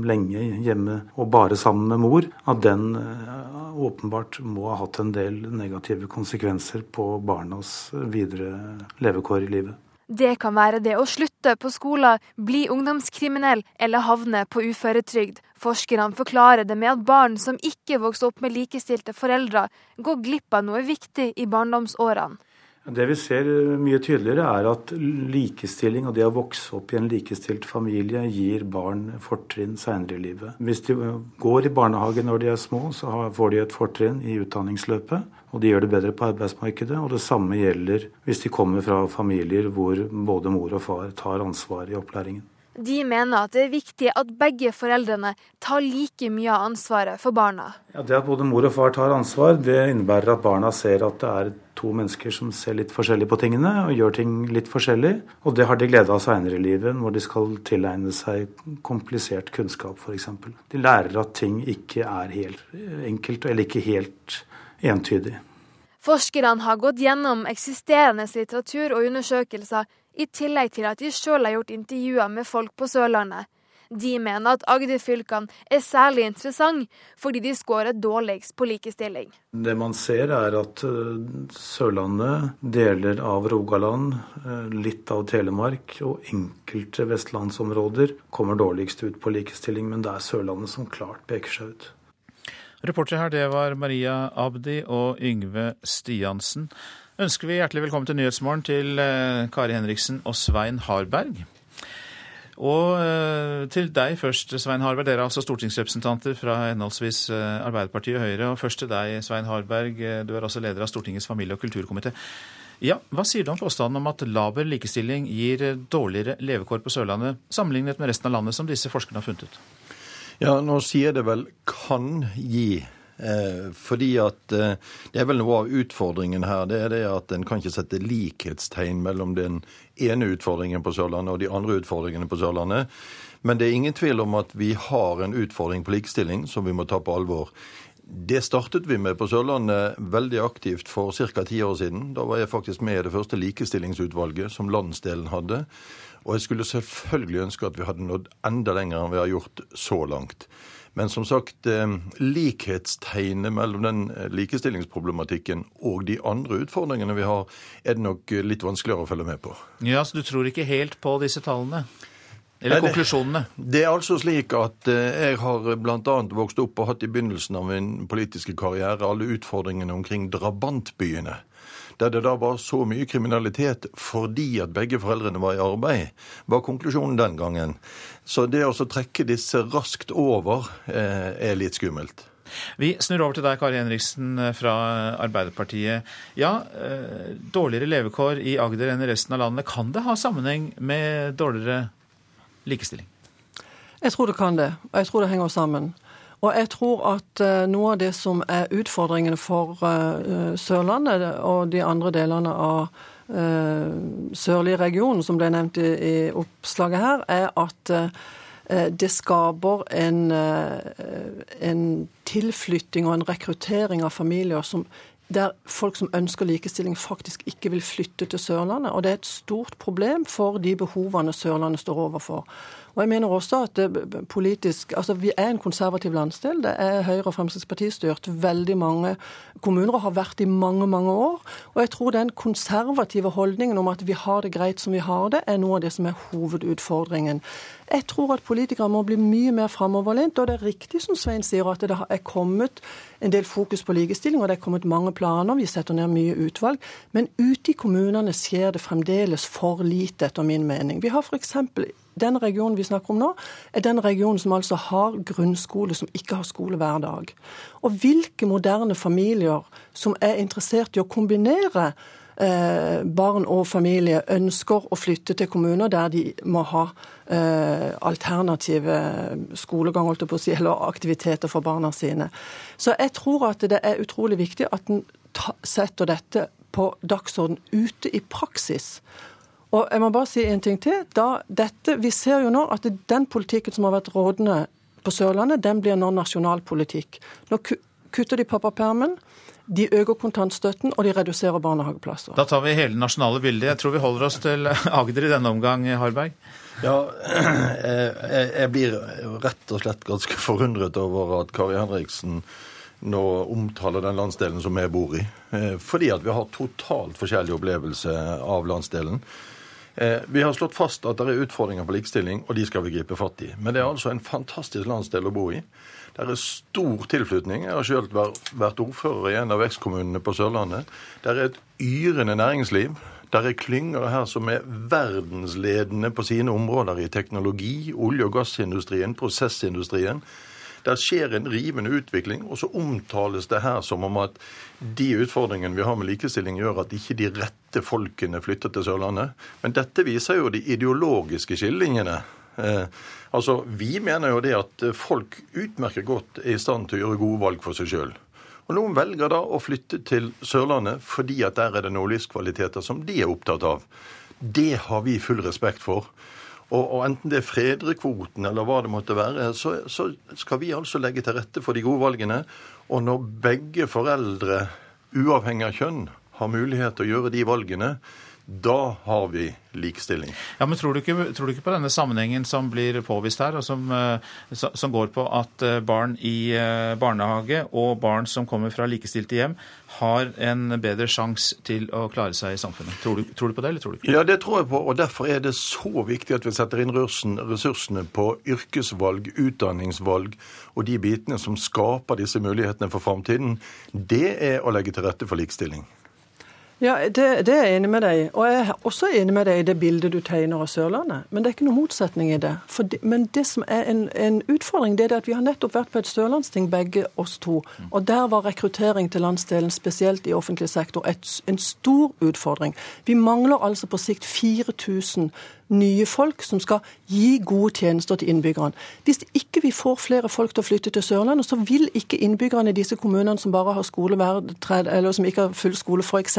lenge hjemme og bare sammen med mor, at den eh, åpenbart må ha hatt en del negative konsekvenser på barnas videre levekår i livet. Det kan være det å slutte på skolen, bli ungdomskriminell eller havne på uføretrygd. Forskerne forklarer det med at barn som ikke vokser opp med likestilte foreldre, går glipp av noe viktig i barndomsårene. Det vi ser mye tydeligere, er at likestilling og det å vokse opp i en likestilt familie gir barn fortrinn seinere i livet. Hvis de går i barnehage når de er små, så får de et fortrinn i utdanningsløpet. Og de gjør det bedre på arbeidsmarkedet. Og det samme gjelder hvis de kommer fra familier hvor både mor og far tar ansvar i opplæringen. De mener at det er viktig at begge foreldrene tar like mye av ansvaret for barna. Ja, det at både mor og far tar ansvar, det innebærer at barna ser at det er to mennesker som ser litt forskjellig på tingene og gjør ting litt forskjellig. Og det har de glede av seinere i livet, når de skal tilegne seg komplisert kunnskap f.eks. De lærer at ting ikke er helt enkelt, eller ikke helt entydig. Forskerne har gått gjennom eksisterende litteratur og undersøkelser i tillegg til at de sjøl har gjort intervjuer med folk på Sørlandet. De mener at Agder-fylkene er særlig interessante fordi de skårer dårligst på likestilling. Det man ser er at eh, Sørlandet, deler av Rogaland, eh, litt av Telemark og enkelte vestlandsområder kommer dårligst ut på likestilling, men det er Sørlandet som klart peker seg ut. Reportere her, det var Maria Abdi og Yngve Stiansen ønsker vi hjertelig velkommen til Nyhetsmorgen til eh, Kari Henriksen og Svein Harberg. Og eh, til deg først, Svein Harberg. Dere er altså stortingsrepresentanter fra henholdsvis eh, Arbeiderpartiet og Høyre. Og først til deg, Svein Harberg. Du er også leder av Stortingets familie- og kulturkomité. Ja, Hva sier du om påstanden om at laber likestilling gir dårligere levekår på Sørlandet sammenlignet med resten av landet, som disse forskerne har funnet ut? Ja, nå sier det vel kan gi fordi at eh, Det er vel noe av utfordringen her. Det er det at en kan ikke sette likhetstegn mellom den ene utfordringen på Sørlandet og de andre utfordringene på Sørlandet. Men det er ingen tvil om at vi har en utfordring på likestilling som vi må ta på alvor. Det startet vi med på Sørlandet veldig aktivt for ca. ti år siden. Da var jeg faktisk med i det første likestillingsutvalget som landsdelen hadde. Og jeg skulle selvfølgelig ønske at vi hadde nådd enda lenger enn vi har gjort så langt. Men som sagt, eh, likhetstegnet mellom den eh, likestillingsproblematikken og de andre utfordringene vi har, er det nok eh, litt vanskeligere å følge med på. Ja, Så du tror ikke helt på disse tallene? Eller Nei, konklusjonene? Det, det er altså slik at jeg har bl.a. vokst opp og hatt i begynnelsen av min politiske karriere alle utfordringene omkring drabantbyene der det da var så mye kriminalitet fordi at begge foreldrene var i arbeid, var konklusjonen den gangen. Så det å trekke disse raskt over eh, er litt skummelt. Vi snur over til deg, Kari Henriksen fra Arbeiderpartiet. Ja, eh, dårligere levekår i Agder enn i resten av landet. Kan det ha sammenheng med dårligere likestilling? Jeg tror det kan det, og jeg tror det henger sammen. Og jeg tror at uh, noe av det som er utfordringen for uh, Sørlandet og de andre delene av uh, sørlige regionen, som ble nevnt i, i oppslaget her, er at det skaper en, en, tilflytting og en rekruttering av familier som, der folk som ønsker likestilling, faktisk ikke vil flytte til Sørlandet. Og det er et stort problem for de behovene Sørlandet står overfor. Og jeg mener også at det politisk Altså, vi er en konservativ landsdel. Det er Høyre og Fremskrittspartiet styrt veldig mange kommuner og har vært i mange, mange år. Og jeg tror den konservative holdningen om at vi har det greit som vi har det, er noe av det som er hovedutfordringen. Jeg tror at politikere må bli mye mer framoverlent. Og det er riktig som Svein sier, at det er kommet en del fokus på likestilling, og det er kommet mange planer. Vi setter ned mye utvalg. Men ute i kommunene skjer det fremdeles for lite, etter min mening. Vi har f.eks. Den regionen vi snakker om nå, er den regionen som altså har grunnskole som ikke har skole hver dag. Og hvilke moderne familier som er interessert i å kombinere barn og familie, ønsker å flytte til kommuner der de må ha eh, alternative skolegang holdt på å si, eller aktiviteter for barna sine. Så jeg tror at det er utrolig viktig at en setter dette på dagsorden ute i praksis. Og jeg må bare si en ting til. Da, dette, vi ser jo nå at den politikken som har vært rådende på Sørlandet, den blir nå nasjonalpolitikk. Nå kutter de pappapermen. De øker kontantstøtten, og de reduserer barnehageplasser. Da tar vi hele nasjonale bildet. Jeg tror vi holder oss til Agder i denne omgang, Harberg. Ja, jeg blir rett og slett ganske forundret over at Kari Henriksen nå omtaler den landsdelen som jeg bor i. Eh, fordi at vi har totalt forskjellig opplevelse av landsdelen. Eh, vi har slått fast at det er utfordringer på likestilling, og de skal vi gripe fatt i. Men det er altså en fantastisk landsdel å bo i. Det er stor tilflytning. Jeg har selv vært ordfører i en av vekstkommunene på Sørlandet. Det er et yrende næringsliv. Det er klynger her som er verdensledende på sine områder i teknologi, olje- og gassindustrien, prosessindustrien. Det skjer en rivende utvikling, og så omtales det her som om at de utfordringene vi har med likestilling, gjør at ikke de rette folkene flytter til Sørlandet. Men dette viser jo de ideologiske skillingene. Eh, altså, Vi mener jo det at folk utmerket godt er i stand til å gjøre gode valg for seg sjøl. Og Noen velger da å flytte til Sørlandet fordi at der er det noen livskvaliteter som de er opptatt av. Det har vi full respekt for. Og, og, enten det er fedrekvoten eller hva det måtte være, så, så, skal vi altså legge til rette for de gode valgene. Og når begge foreldre, uavhengig av kjønn, har mulighet til å gjøre de valgene, da har vi likestilling. Ja, men tror du, ikke, tror du ikke, på denne sammenhengen som blir påvist her, og som, eh, som, går på at eh, barn i eh, barnehage og barn som kommer fra likestilte hjem, har en bedre sjanse til å klare seg i samfunnet? Tror du, tror du, på det, eller tror du ikke? Ja, det tror jeg på, og derfor er det så viktig at vi setter inn ressursene på yrkesvalg, utdanningsvalg og de bitene som skaper disse mulighetene for framtiden. Det er å legge til rette for likestilling. Ja, det, det, er jeg enig med deg i. Og jeg er også enig med deg i det bildet du tegner av Sørlandet. Men det er ikke noen motsetning i det. det men det som er en, en, utfordring, det er at vi har nettopp vært på et sørlandsting, begge oss to. Og der var rekruttering til landsdelen, spesielt i offentlig sektor, et, en stor utfordring. Vi mangler altså på sikt 4000 nye folk som skal gi gode tjenester til innbyggerne. Hvis ikke vi får flere folk til å flytte til Sørlandet, så vil ikke innbyggerne i disse kommunene som bare har skoleverd, eller som ikke har full skole f.eks.,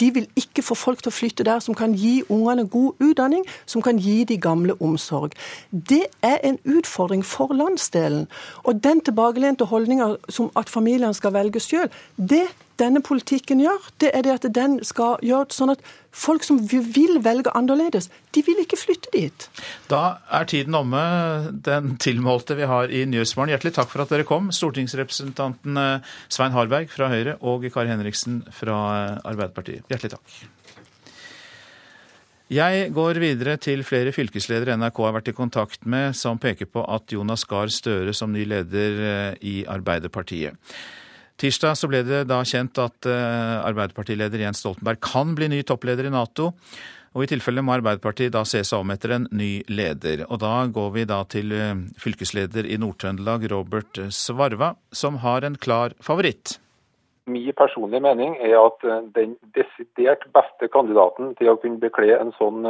de vil ikke få folk til å flytte der som kan gi ungene god utdanning, som kan gi de gamle omsorg. Det er en utfordring for landsdelen. Og den tilbakelente holdninga som at familiene skal velge sjøl, det denne politikken gjør, det er det at den skal gjøre sånn at folk som vil velge annerledes, de vil ikke flytte dit. Da er tiden omme, den tilmålte vi har i Nyhetsmorgen. Hjertelig takk for at dere kom, stortingsrepresentanten eh, Svein Harberg fra Høyre og Kari Henriksen fra eh, Arbeiderpartiet. Hjertelig takk. Jeg går videre til flere fylkesledere NRK har vært i kontakt med, som peker på at Jonas Gahr Støre som ny leder eh, i Arbeiderpartiet. Tirsdag så ble det da kjent at eh, Arbeiderpartileder Jens Stoltenberg kan bli ny toppleder i Nato. Og I tilfelle må Arbeiderpartiet da se seg om etter en ny leder. Og Da går vi da til eh, fylkesleder i Nord-Trøndelag, Robert Svarva, som har en klar favoritt. Min personlige mening er at eh, den desidert beste kandidaten til å kunne bekle en sånn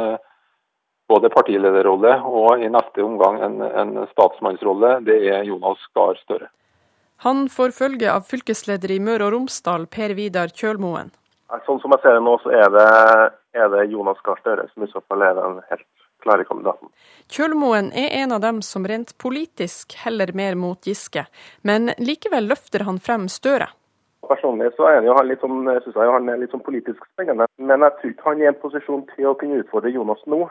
både partilederrolle og i neste omgang en, en statsmannsrolle, det er Jonas Gahr Støre. Han får følge av fylkesleder i Møre og Romsdal, Per Vidar Kjølmoen. Sånn som jeg ser det nå, så er det, er det Jonas Gahr Støre som i så fall er den helt klare kandidaten. Kjølmoen er en av dem som rent politisk heller mer mot Giske, men likevel løfter han frem Støre. Personlig så er han jo litt sånn, synes jeg han er litt sånn politisk spennende, men jeg tror ikke han er i en posisjon til å kunne utfordre Jonas nå.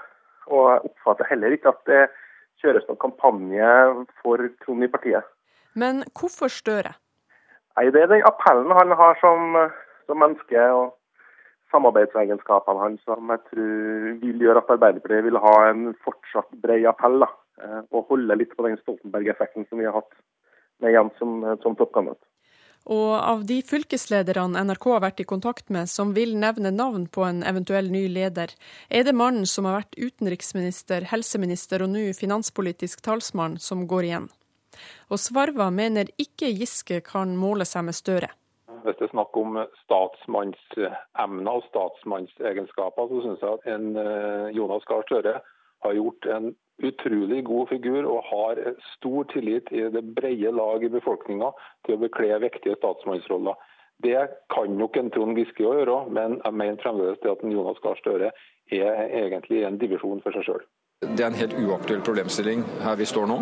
Og jeg oppfatter heller ikke at det kjøres noen kampanje for Trond i partiet. Men hvorfor Støre? Nei, Det er den appellen han har som, som menneske, og samarbeidsegenskapene hans som jeg tror vil gjøre at Arbeiderpartiet vil ha en fortsatt bred appell. Da, eh, og holde litt på den Stoltenberg-effekten som vi har hatt med Jens som, som toppkandidat. Og av de fylkeslederne NRK har vært i kontakt med som vil nevne navn på en eventuell ny leder, er det mannen som har vært utenriksminister, helseminister og nå finanspolitisk talsmann, som går igjen og Svarva mener ikke Giske kan måle seg med Støre. Hvis det er snakk om statsmannsemner og statsmannsegenskaper, så syns jeg at en eh, Jonas Gahr Støre har gjort en utrolig god figur og har stor tillit i det brede lag i befolkninga til å bekle viktige statsmannsroller. Det kan nok en Trond Giske gjøre, men jeg mener fremdeles at en Jonas Gahr Støre er egentlig en divisjon for seg sjøl. Det er en helt uaktuell problemstilling her vi står nå.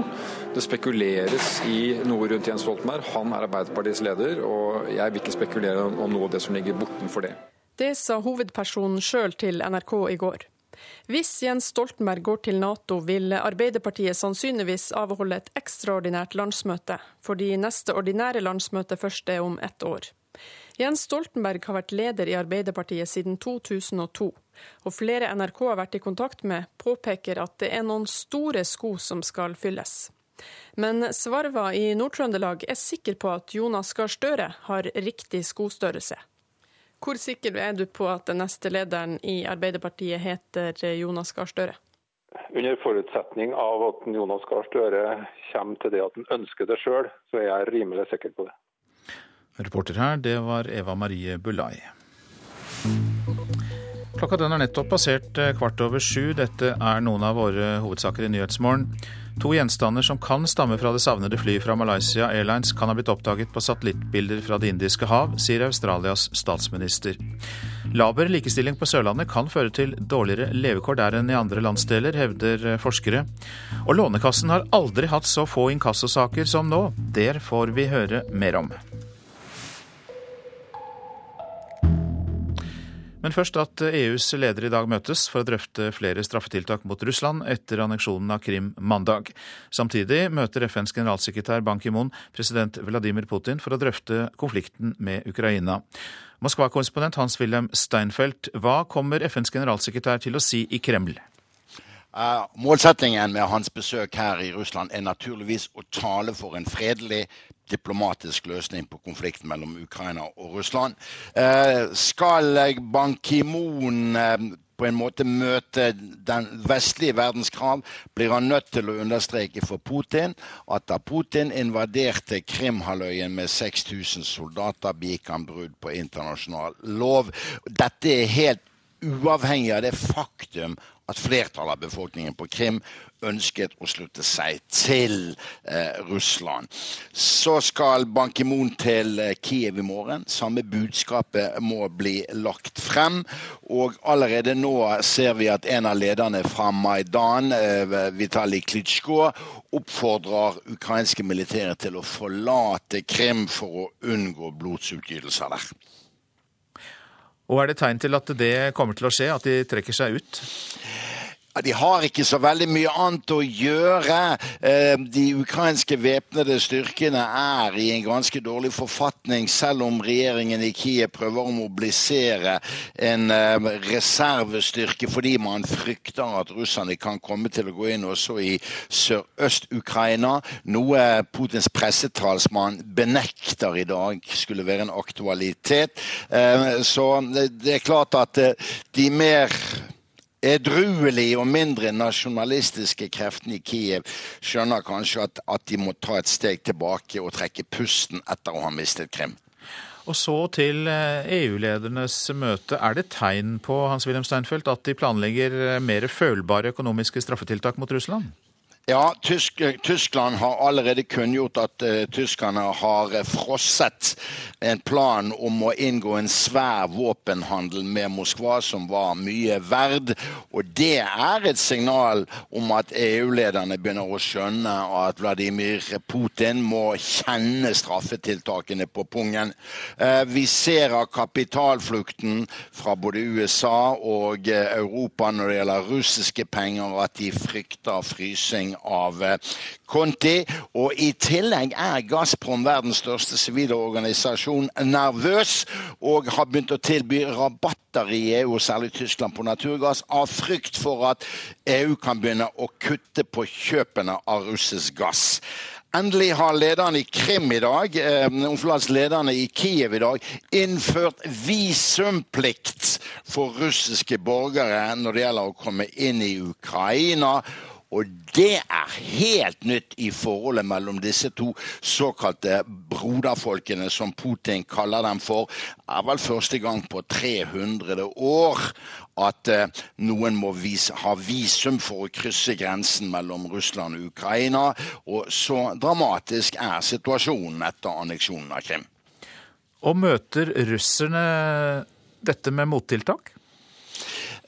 Det spekuleres i noe rundt Jens Stoltenberg. Han er Arbeiderpartiets leder, og jeg vil ikke spekulere om noe av det som ligger bortenfor det. Det sa hovedpersonen sjøl til NRK i går. Hvis Jens Stoltenberg går til Nato, vil Arbeiderpartiet sannsynligvis avholde et ekstraordinært landsmøte, fordi neste ordinære landsmøte først er om ett år. Jens Stoltenberg har vært leder i Arbeiderpartiet siden 2002, og flere NRK har vært i kontakt med, påpeker at det er noen store sko som skal fylles. Men Svarva i Nord-Trøndelag er sikker på at Jonas Gahr Støre har riktig skostørrelse. Hvor sikker er du på at den neste lederen i Arbeiderpartiet heter Jonas Gahr Støre? Under forutsetning av at Jonas Gahr Støre kommer til det at han ønsker det sjøl, så er jeg rimelig sikker på det. Reporter her, det var Eva Marie Bulai. Klokka den er nettopp passert eh, kvart over sju. Dette er noen av våre hovedsaker i Nyhetsmorgen. To gjenstander som kan stamme fra det savnede flyet fra Malaysia Airlines, kan ha blitt oppdaget på satellittbilder fra Det indiske hav, sier Australias statsminister. Laber likestilling på Sørlandet kan føre til dårligere levekår der enn i andre landsdeler, hevder forskere. Og Lånekassen har aldri hatt så få inkassosaker som nå. Der får vi høre mer om. Men først at EUs ledere i dag møtes for å drøfte flere straffetiltak mot Russland etter anneksjonen av Krim mandag. Samtidig møter FNs generalsekretær Ban Ki-moon president Vladimir Putin for å drøfte konflikten med Ukraina. Moskva-korrespondent Hans-Wilhelm Steinfeld, hva kommer FNs generalsekretær til å si i Kreml? Uh, målsettingen med hans besøk her i Russland er naturligvis å tale for en fredelig, diplomatisk løsning på konflikten mellom Ukraina og Russland. Uh, skal Ban Ki-moon uh, på en måte møte den vestlige verdens krav, blir han nødt til å understreke for Putin at da Putin invaderte Krimhalvøya med 6000 soldater, begikk han brudd på internasjonal lov. Dette er helt uavhengig av det faktum at flertallet av befolkningen på Krim ønsket å slutte seg til eh, Russland. Så skal Ban Ki-moon til eh, Kiev i morgen. Samme budskapet må bli lagt frem. Og allerede nå ser vi at en av lederne fra Maidan, eh, Vitalij Klitsjko, oppfordrer ukrainske militære til å forlate Krim for å unngå blodsutgytelser der. Og er det tegn til at det kommer til å skje, at de trekker seg ut? De har ikke så veldig mye annet å gjøre. Eh, de ukrainske væpnede styrkene er i en ganske dårlig forfatning, selv om regjeringen i Kiev prøver å mobilisere en eh, reservestyrke fordi man frykter at russerne kan komme til å gå inn også i sørøst-Ukraina, noe Putins pressetalsmann benekter i dag skulle være en aktualitet. Eh, så det er klart at de mer edruelige og mindre nasjonalistiske kreftene i Kiev skjønner kanskje at, at, de må ta et steg tilbake og trekke pusten etter å ha mistet Krim. Og så til EU-ledernes eh, e møte. Er det tegn på Hans Wilhelm Steinfeld, at de planlegger eh, mer følbare økonomiske straffetiltak mot Russland? Ja, Tysk, Tyskland har allerede kunngjort at uh, tyskerne har uh, frosset en plan om å inngå en svær våpenhandel med Moskva som var mye verd. Og det er et signal om at EU-lederne begynner å skjønne at Vladimir Putin må kjenne straffetiltakene på pungen. Uh, vi ser av kapitalflukten fra både USA og Europa når det gjelder russiske penger, at de frykter frysing av eh, Conti. Og i tillegg er Gazprom, verdens største sivile organisasjon, nervøs og har begynt å tilby rabatter i EU, særlig Tyskland, på naturgass, av frykt for at EU kan begynne å kutte på kjøpene av russisk gass. Endelig har lederne i Krim i dag, eh, lederne i Kiev i dag, innført visumplikt for russiske borgere når det gjelder å komme inn i Ukraina. Og det er helt nytt i forholdet mellom disse to såkalte broderfolkene, som Putin kaller dem for. Det er vel første gang på 300 år at eh, noen må vise, ha visum for å krysse grensen mellom Russland og Ukraina. Og så dramatisk er situasjonen etter anneksjonen av Krim. Og møter russerne dette med mottiltak?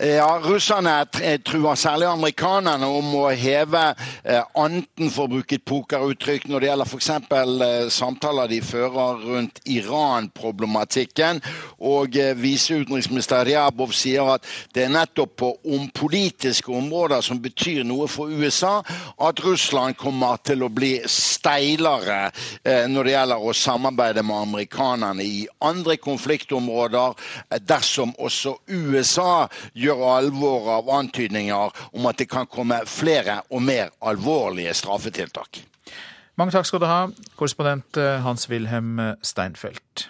Ja, Russerne truer særlig amerikanerne om å heve eh, anten, for å bruke et pokeruttrykk, når det gjelder f.eks. Eh, samtaler de fører rundt Iran-problematikken. Og eh, viseutenriksminister Ryabov sier at det er nettopp på om politiske områder som betyr noe for USA, at Russland kommer til å bli steilere eh, når det gjelder å samarbeide med amerikanerne i andre konfliktområder, eh, dersom også USA gjør gjør alvor av antydninger om at det kan komme flere og mer alvorlige straffetiltak. Mange takk skal du ha, korrespondent eh, Hans-Wilhelm Steinfeld.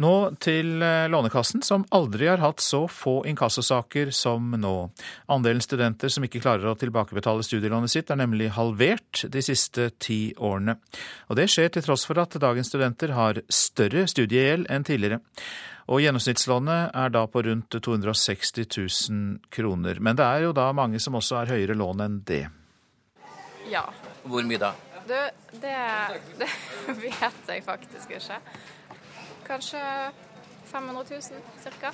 Nå til eh, Lånekassen, som aldri har hatt så få inkassosaker som nå. Andelen studenter som ikke klarer å tilbakebetale studielånet sitt, er nemlig halvert de siste ti årene. Og det skjer til tross for at dagens studenter har større studiegjeld enn tidligere. Og gjennomsnittslånet er da på rundt 260 000 kroner. Men det er jo da mange som også har høyere lån enn det. Ja. Hvor mye da? Du, det, det vet jeg faktisk ikke. Kanskje 500 000 ca.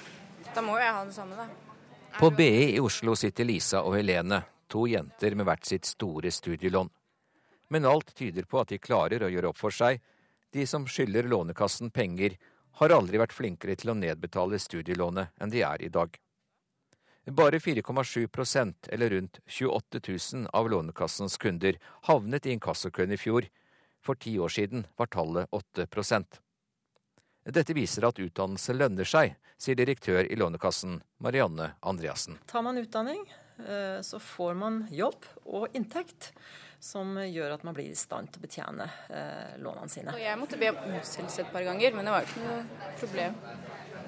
Da må jeg ha det samme, da. På BI i Oslo sitter Lisa og Helene, to jenter med hvert sitt store studielån. Men alt tyder på at de klarer å gjøre opp for seg, de som skylder Lånekassen penger har aldri vært flinkere til å nedbetale studielånet enn de er i dag. Bare 4,7% eller rundt 28 000 av Lånekassens kunder havnet i inkassokøen i fjor. For ti år siden var tallet 8% Dette viser at utdannelse lønner seg, sier direktør i Lånekassen, Marianne Andreassen. Tar man utdanning, så får man jobb og inntekt som gjør at man blir i stand til å betjene eh, lånene sine. Jeg måtte be om utsettelse et par ganger, men det var jo ikke noe problem.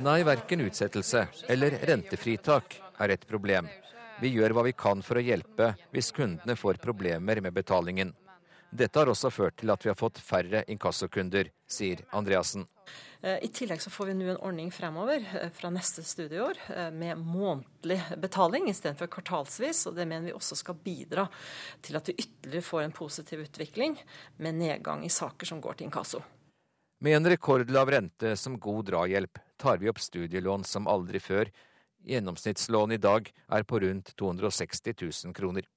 Nei, verken utsettelse eller rentefritak er et problem. Vi gjør hva vi kan for å hjelpe hvis kundene får problemer med betalingen. Dette har også ført til at vi har fått færre inkassokunder, sier Andreassen. Eh, I tillegg så får vi nå en ordning fremover eh, fra neste studieår eh, med månedlig betaling istedenfor kvartalsvis. og Det mener vi også skal bidra til at vi ytterligere får en positiv utvikling med nedgang i saker som går til inkasso. Med en rekordlav rente som god drahjelp tar vi opp studielån som aldri før. Gjennomsnittslån i dag er på rundt 260 000 kroner.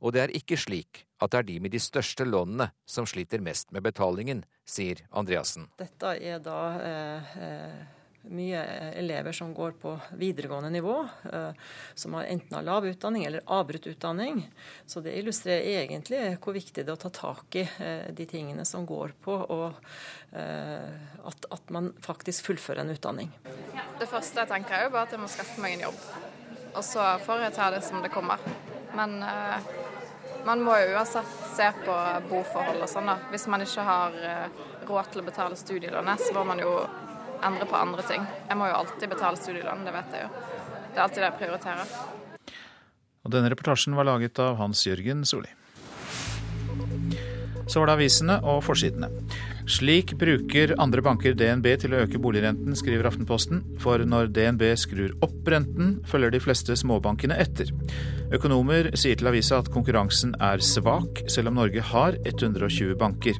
Og det er ikke slik at det er de med de største lånene som sliter mest med betalingen, sier Andreassen. Dette er da eh, eh mye elever som går på videregående nivå, eh, som har enten har lav utdanning eller avbrutt utdanning. Så det illustrerer egentlig hvor viktig det er å ta tak i eh, de tingene som går på og eh, at, at, man faktisk fullfører en utdanning. Det første jeg tenker er jo bare at jeg må skaffe meg en jobb. Og så får jeg ta det som det kommer. Men eh, man må jo uansett se på boforhold og sånn, da. Hvis man ikke har eh, råd til å betale studielånet, så må man jo endre på andre ting. Jeg må jo alltid betale studielån, det vet jeg jo. Det er alltid det jeg prioriterer. Og denne reportasjen var laget av Hans Jørgen Solli. Så var det avisene og forsidene. Slik bruker andre banker DNB til å øke boligrenten, skriver Aftenposten. For når DNB skrur opp renten, følger de fleste småbankene etter. Økonomer sier til avisa at konkurransen er svak, selv om Norge har 120 banker.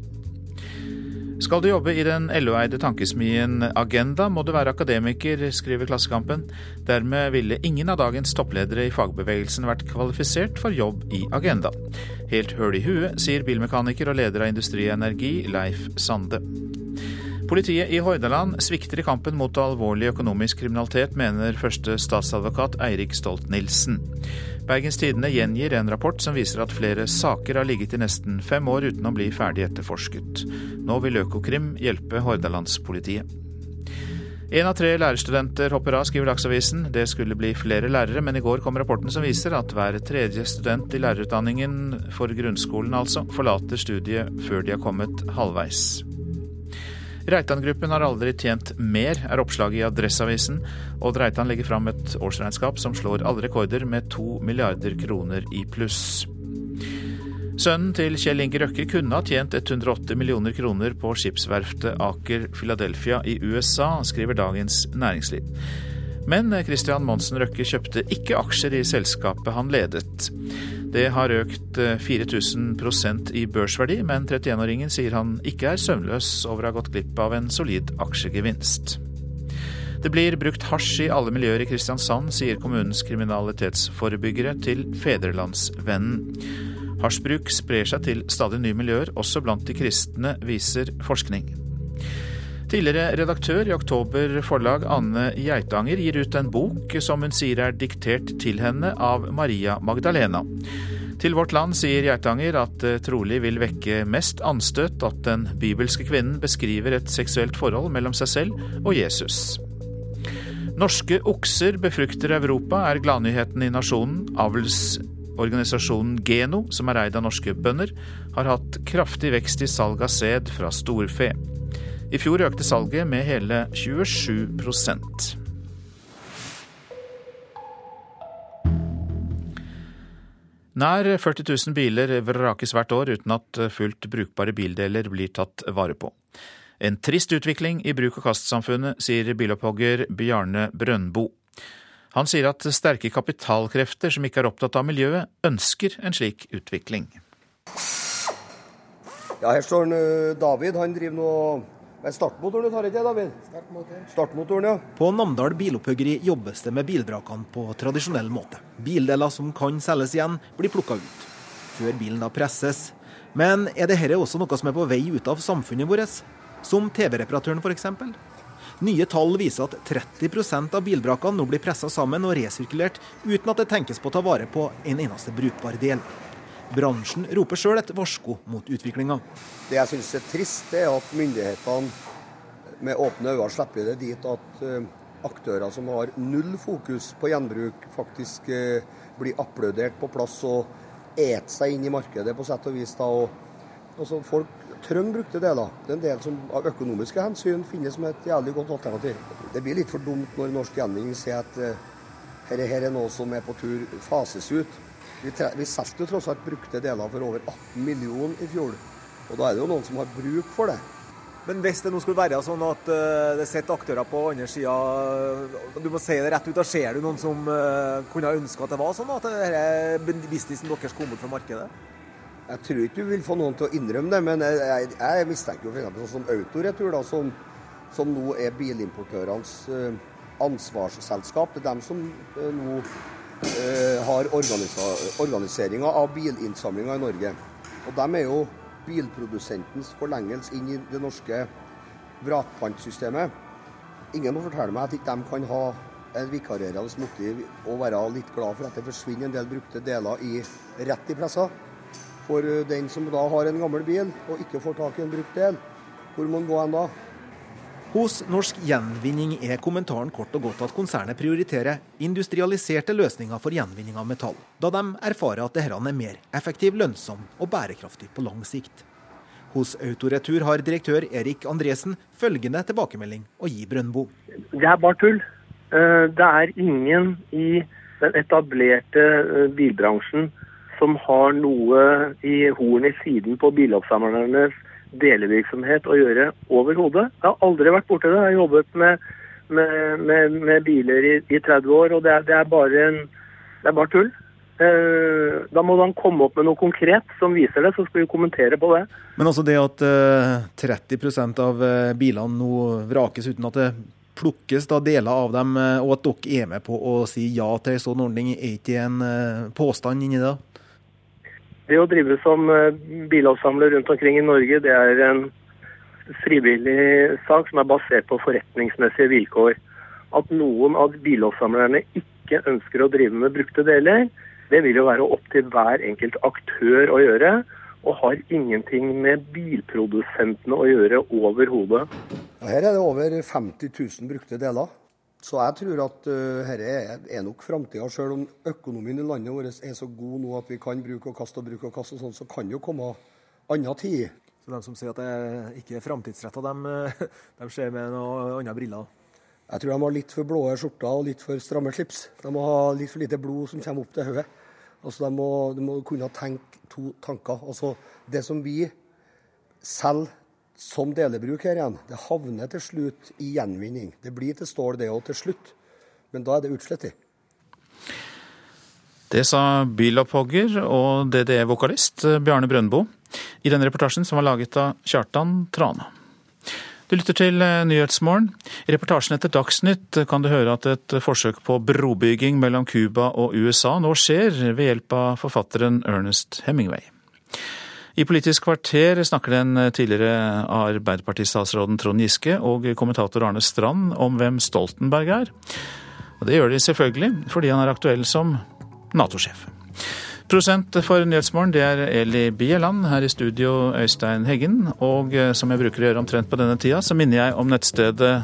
Skal du jobbe i den LO-eide tankesmien Agenda, må du være akademiker, skriver Klassekampen. Dermed ville ingen av dagens toppledere i fagbevegelsen vært kvalifisert for jobb i Agenda. Helt høl i huet, sier bilmekaniker og leder av Industri Energi, Leif Sande. Politiet i Hordaland svikter i kampen mot alvorlig økonomisk kriminalitet, mener første statsadvokat Eirik Stolt-Nielsen. Bergens Tidende gjengir en rapport som viser at flere saker har ligget i nesten fem år uten å bli ferdig etterforsket. Nå vil Økokrim hjelpe Hordalandspolitiet. En av tre lærerstudenter hopper av, skriver Dagsavisen. Det skulle bli flere lærere, men i går kom rapporten som viser at hver tredje student i lærerutdanningen, for grunnskolen altså, forlater studiet før de har kommet halvveis. Reitan-gruppen har aldri tjent mer, er oppslaget i Adresseavisen. Odd Reitan legger fram et årsregnskap som slår alle rekorder med to milliarder kroner i pluss. Sønnen til Kjell Inge Røkke kunne ha tjent 108 millioner kroner på skipsverftet Aker Philadelphia i USA, skriver Dagens Næringsliv. Men Christian Monsen Røkke kjøpte ikke aksjer i selskapet han ledet. Det har økt 4000 eh, i børsverdi, men 31-åringen sier han ikke er søvnløs over å ha gått glipp av en solid aksjegevinst. Det blir brukt hasj i alle miljøer i Kristiansand, sier kommunens kriminalitetsforebyggere til Fedrelandsvennen. Hasjbruk sprer seg til stadig nye miljøer, også blant de kristne, viser forskning. Tidligere redaktør i Oktober forlag Anne Geitanger gir ut en bok som hun sier er diktert til henne av Maria Magdalena. Til Vårt Land sier Geitanger at det trolig vil vekke mest anstøt at den bibelske kvinnen beskriver et seksuelt forhold mellom seg selv og Jesus. Norske okser befrukter Europa, er gladnyheten i nasjonen. Avlsorganisasjonen Geno, som er eid av norske bønder, har hatt kraftig vekst i salg av sæd fra storfe. I fjor økte salget med hele 27 Nær 40 000 biler vrakes hvert år uten at fullt brukbare bildeler blir tatt vare på. En trist utvikling i bruk- og kastsamfunnet, sier bilopphogger Bjarne Brøndbo. Han sier at sterke kapitalkrefter som ikke er opptatt av miljøet, ønsker en slik utvikling. Ja, Her står eh, David. Han driver nå med startmotoren, du tar ikke det, David? Startmotoren. Startmotoren, ja. På Namdal bilopphuggeri jobbes det med bilvrakene på tradisjonell måte. Bildeler som kan selges igjen, blir plukka ut. Før bilen da presses. Men er dette også noe som er på vei ut av samfunnet vårt? Som TV-reparatøren f.eks.? Nye tall viser at 30% av bilvrakene nå blir pressa sammen og resirkulert, uten at det tenkes på å ta vare på en eneste brukbar del. Bransjen roper sjøl et varsko mot utviklinga. Det jeg syns er trist, er at myndighetene med åpne øyne slipper det dit at uh, aktører som har null fokus på gjenbruk, faktisk uh, blir applaudert på plass og et seg inn i markedet på sett og vis. da, og altså, Folk trenger brukte deler. Det er en del som av økonomiske hensyn finnes som et jævlig godt alternativ. Det blir litt for dumt når Norsk Gjenvinning sier at uh, her, her er noe som er på tur fases ut. Vi, vi solgte tross alt brukte deler for over 18 millioner i fjor. Og da er det jo noen som har bruk for det. Men hvis det nå skulle være sånn at uh, det sitter aktører på andre sida, du må si det rett ut, da ser du noen som uh, kunne ønske at det var sånn at denne businessen deres kom bort fra markedet? Jeg tror ikke du vil få noen til å innrømme det, men jeg, jeg, jeg mistenker jo f.eks. sånn som Autoretur, da, som, som, nå er bilimportørenes uh, ansvarsselskap. Det er dem som nå Eh, har organiseringa av bilinnsamlinga i Norge. Og de er jo bilprodusentens forlengelse inn i det norske vrakpantsystemet. Ingen må fortelle meg at ikke de kan ha en vikarierende motiv og være litt glad for at det forsvinner en del brukte deler i, rett i pressa. For eh, den som da har en gammel bil og ikke får tak i en brukt del, hvor må han gå hen da? Hos Norsk Gjenvinning er kommentaren kort og godt at konsernet prioriterer industrialiserte løsninger for gjenvinning av metall, da de erfarer at dette er mer effektiv, lønnsom og bærekraftig på lang sikt. Hos Autoretur har direktør Erik Andresen følgende tilbakemelding å gi Brøndbo. Det er bare tull. Eh, det er ingen i den etablerte eh, bilbransjen som har noe i horn i siden på biloppsamlernes delevirksomhet å gjøre overhodet. Jeg har aldri vært borti det. Jeg har jobbet med, med, med, med biler i, i, 30 år, og det er, det er, bare, en, det er bare tull. Eh, da må han komme opp med noe konkret som viser det, så skal vi kommentere på det. Men altså det at eh, 30 av eh, bilene nå vrakes uten at det plukkes da deler av dem, eh, og at dere er med på å si ja til en sånn ordning, er ikke en eh, påstand inni det? Det å drive som bilavsamler rundt omkring i Norge, det er en frivillig sak som er basert på forretningsmessige vilkår. At noen av bilavsamlerne ikke ønsker å drive med brukte deler, det vil jo være opp til hver enkelt aktør å gjøre, og har ingenting med bilprodusentene å gjøre overhodet. Her er det over 50 000 brukte deler. Så jeg tror at uh, er nok framtida. Selv om økonomien i landet vårt er så god nå at vi kan bruke og kaste og bruke og kaste, og sånn, så kan det jo komme annen tid. Så de som sier at det ikke er framtidsretta, de, de ser med noen andre briller? Jeg tror de har litt for blå skjorter og litt for stramme slips. De må ha litt for lite blod som kommer opp til hodet. Altså, de, må, de må kunne tenke to tanker. Altså, det som vi selger som delebruk her igjen, det havner til slutt i gjenvinning. Det blir til stål, det òg, til slutt. Men da er det utslett i. Det sa bilopphogger og DDE-vokalist Bjarne Brøndbo i denne reportasjen som var laget av Kjartan Trane. Du lytter til eh, Nyhetsmorgen. I reportasjen etter Dagsnytt kan du høre at et forsøk på brobygging mellom Cuba og USA nå skjer ved hjelp av forfatteren Ernest Hemingway. I Politisk kvarter snakker den tidligere Arbeiderpartistatsråden Trond Giske og kommentator Arne Strand om hvem Stoltenberg er. Og det gjør de selvfølgelig fordi han er aktuell som Nato-sjef. Produsent for Nyhetsmorgen det er Eli Bieland. Her i studio Øystein Heggen. Og eh, som jeg bruker å gjøre omtrent på denne tida, så minner jeg om nettstedet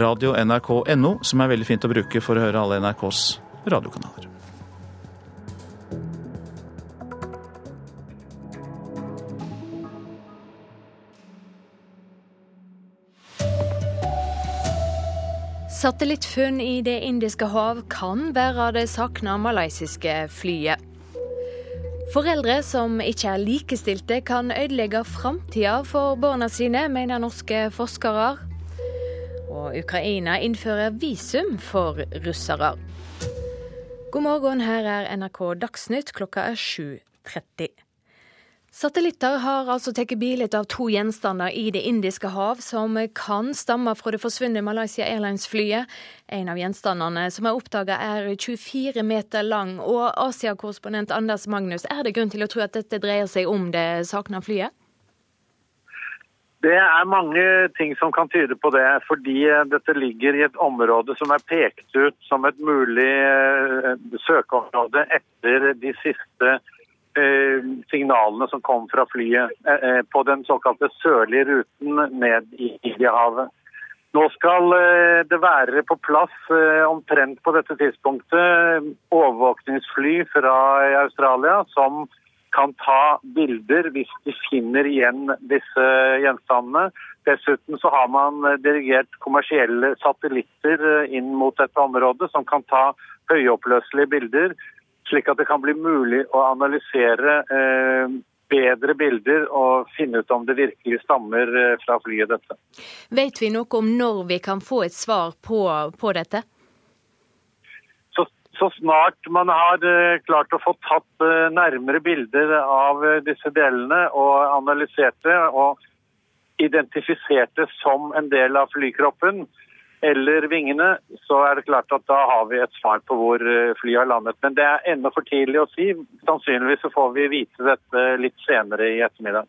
radio.nrk.no, som er veldig fint å bruke for å høre alle NRKs radiokanaler. Satellittfunn i Det indiske hav kan være det savna malaysiske flyet. Foreldre som ikke er likestilte, kan ødelegge framtida for barna sine, mener norske forskere. Og Ukraina innfører visum for russere. God morgen, her er NRK Dagsnytt. Klokka er 7.30. Satellitter har altså tatt bilde av to gjenstander i Det indiske hav som kan stamme fra det forsvunne Malaysia Airlines-flyet. En av gjenstandene som er oppdaga er 24 meter lang. Og Asia-korrespondent Anders Magnus, er det grunn til å tro at dette dreier seg om det savna flyet? Det er mange ting som kan tyde på det, fordi dette ligger i et område som er pekt ut som et mulig eh, søkeområde etter de siste Eh, signalene som kom fra flyet eh, eh, på den såkalte sørlige ruten ned i Indiahavet. Nå skal det være på plass omtrent på dette tidspunktet overvåkningsfly fra Australia som kan ta bilder hvis de finner igjen disse gjenstandene. Dessuten så har man dirigert kommersielle satellitter inn mot dette området som kan ta høyoppløselige bilder slik at det kan bli mulig å analysere eh, bedre bilder og finne ut om det virkelig stammer eh, fra flyet dette. Vet vi noe om når vi kan få et svar på, på dette? Så, så, snart man har eh, klart å få tatt eh, nærmere bilder av disse delene og analysert det og identifisert det som en del av flykroppen, eller vingene, så er det klart at da har vi et svar på hvor eh, flyet har landet. Men det er ennå for tidlig å si. Sannsynligvis så får vi vite dette litt senere i ettermiddag.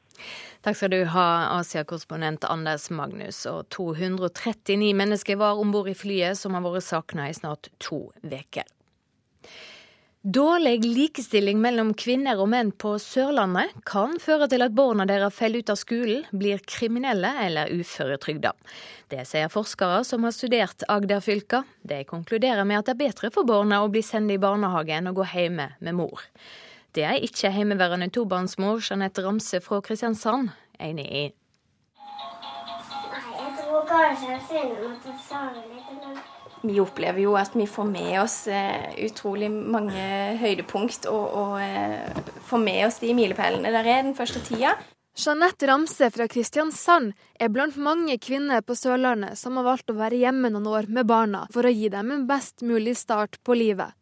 Takk skal du ha, Asia-korrespondent Anders Magnus. Og 239 mennesker var om bord i flyet, som har vært savna i snart to uker. Dårlig likestilling mellom kvinner og menn på Sørlandet kan føre til at barna deres faller ut av skolen, blir kriminelle eller uføretrygda. Det sier forskere som har studert Agder-fylka. De konkluderer med at det er bedre for barna å bli sendt i barnehage enn å gå hjemme med mor. Det er ikke hjemmeværende tobarnsmor Jeanette Ramse fra Kristiansand enig i. Nei, jeg tror kanskje jeg synd at jeg sa det litt. Men vi opplever jo at vi får med oss eh, utrolig mange høydepunkt, og, og eh, får med oss de milepælene der er den første tida. Jeanette Ramse fra Kristiansand er blant mange kvinner på Sørlandet som har valgt å være hjemme noen år med barna for å gi dem en best mulig start på livet.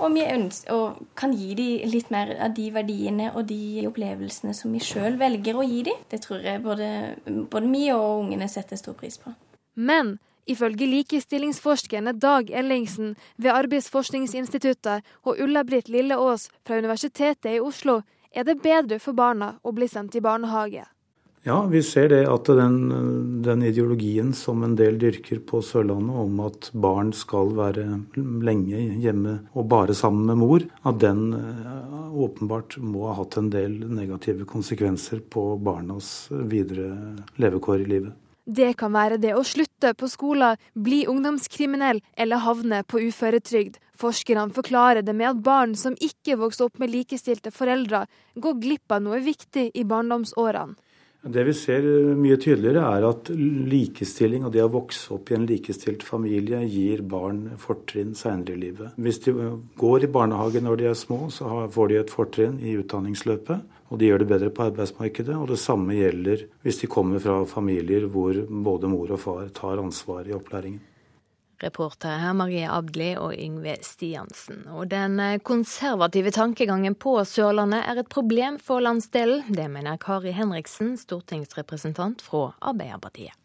Og vi ønsker, og kan gi dem litt mer av de verdiene og de opplevelsene som vi sjøl velger å gi dem. Det tror jeg både, både vi og ungene setter stor pris på. Men Ifølge likestillingsforskerne Dag Ellingsen ved Arbeidsforskningsinstituttet og Ulla-Britt Lilleås fra Universitetet i Oslo er det bedre for barna å bli sendt i barnehage. Ja, vi ser det at den, den, ideologien som en del dyrker på Sørlandet om at barn skal være lenge hjemme og bare sammen med mor, at den eh, åpenbart må ha hatt en del negative konsekvenser på barnas videre levekår i livet. Det kan være det å slutte på skolen, bli ungdomskriminell eller havne på uføretrygd. Forskerne forklarer det med at barn som ikke vokser opp med likestilte foreldre, går glipp av noe viktig i barndomsårene. Det vi ser mye tydeligere, er at likestilling og det å vokse opp i en likestilt familie gir barn fortrinn senere i livet. Hvis de går i barnehage når de er små, så får de et fortrinn i utdanningsløpet og de gjør det bedre på arbeidsmarkedet. Og det samme gjelder hvis de kommer fra familier hvor både mor og far tar ansvar i opplæringen. Reporter her Marie Abdli og Yngve Stiansen. Og den konservative tankegangen på Sørlandet er et problem for landsdelen. Det mener Kari Henriksen, stortingsrepresentant fra Arbeiderpartiet.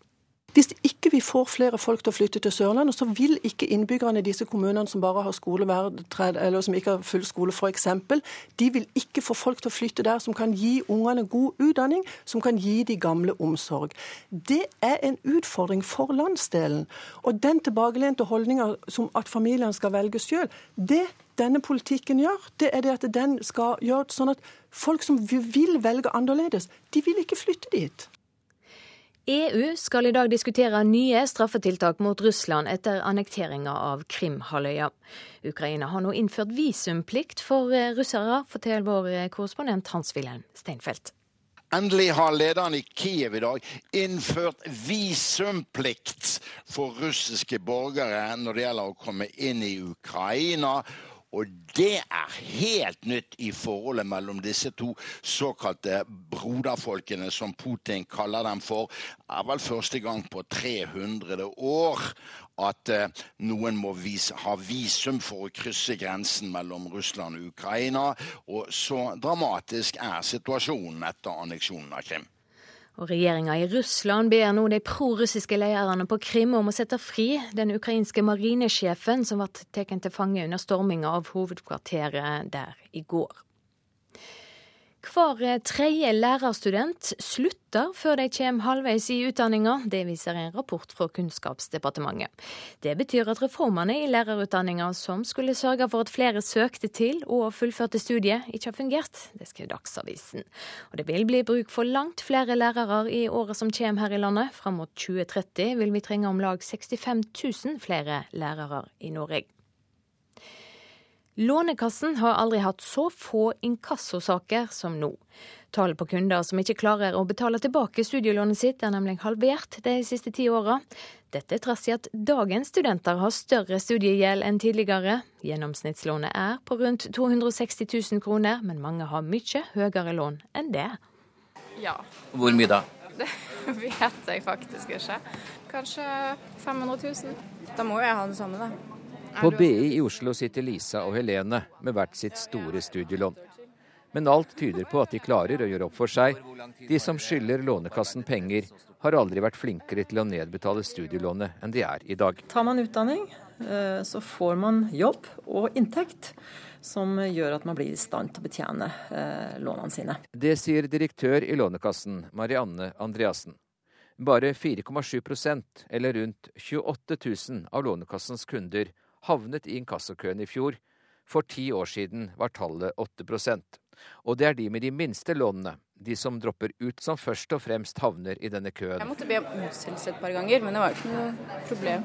Hvis ikke vi får flere folk til å flytte til Sørlandet, så vil ikke innbyggerne i disse kommunene som bare har skole eller som ikke har full skole f.eks., de vil ikke få folk til å flytte der som kan gi ungene god utdanning, som kan gi de gamle omsorg. Det er en utfordring for landsdelen. Og den tilbakelente holdninga som at familiene skal velge sjøl, det denne politikken gjør, det er det at den skal gjøre sånn at folk som vil velge annerledes, de vil ikke flytte dit. EU skal i dag diskutere nye straffetiltak mot Russland etter annekteringa av Krimhalvøya. Ukraina har nå innført visumplikt for eh, russere, forteller vår eh, korrespondent Hans-Wilhelm Steinfeld. Endelig har lederen i Kiev i dag innført visumplikt for russiske borgere når det gjelder å komme inn i Ukraina. Og det er helt nytt i forholdet mellom disse to såkalte broderfolkene, som Putin kaller dem for. Det er vel første gang på 300 år at eh, noen må vise, ha visum for å krysse grensen mellom Russland og Ukraina. Og så dramatisk er situasjonen etter anneksjonen av Krim. Og Regjeringa i Russland ber nå de prorussiske lederne på Krim om å sette fri den ukrainske marinesjefen som ble tatt til fange under storminga av hovedkvarteret der i går. Hver tredje lærerstudent slutter før de kommer halvveis i utdanninga. Det viser en rapport fra Kunnskapsdepartementet. Det betyr at reformene i lærerutdanninga som skulle sørge for at flere søkte til og fullførte studiet, ikke har fungert. Det skriver Dagsavisen. Og det vil bli bruk for langt flere lærere i året som kommer her i landet. Fram mot 2030 vil vi trenge om lag 65 000 flere lærere i Norge. Lånekassen har aldri hatt så få inkassosaker som nå. Tallet på kunder som ikke klarer å betale tilbake studielånet sitt, er nemlig halvert de siste ti åra. Dette trass i at dagens studenter har større studiegjeld enn tidligere. Gjennomsnittslånet er på rundt 260 000 kroner, men mange har mye høyere lån enn det. Ja. Hvor mye da? Det vet jeg faktisk ikke. Kanskje 500 000. Da må jeg ha det samme, da. På BI i Oslo sitter Lisa og Helene med hvert sitt store studielån. Men alt tyder på at de klarer å gjøre opp for seg. De som skylder Lånekassen penger, har aldri vært flinkere til å nedbetale studielånet enn de er i dag. Tar man utdanning, eh, så får man jobb og inntekt som gjør at man blir i stand til å betjene eh, lånene sine. Det sier direktør i Lånekassen, Marianne Andreassen. Bare 4,7% eller rundt 28 000 av Lånekassens kunder havnet i inkassokøen i fjor. For ti år siden var tallet 8% Og det er de med de minste lånene, de som dropper ut, som først og fremst havner i denne køen. Jeg måtte be om utsettelse et par ganger, men det var ikke noe problem.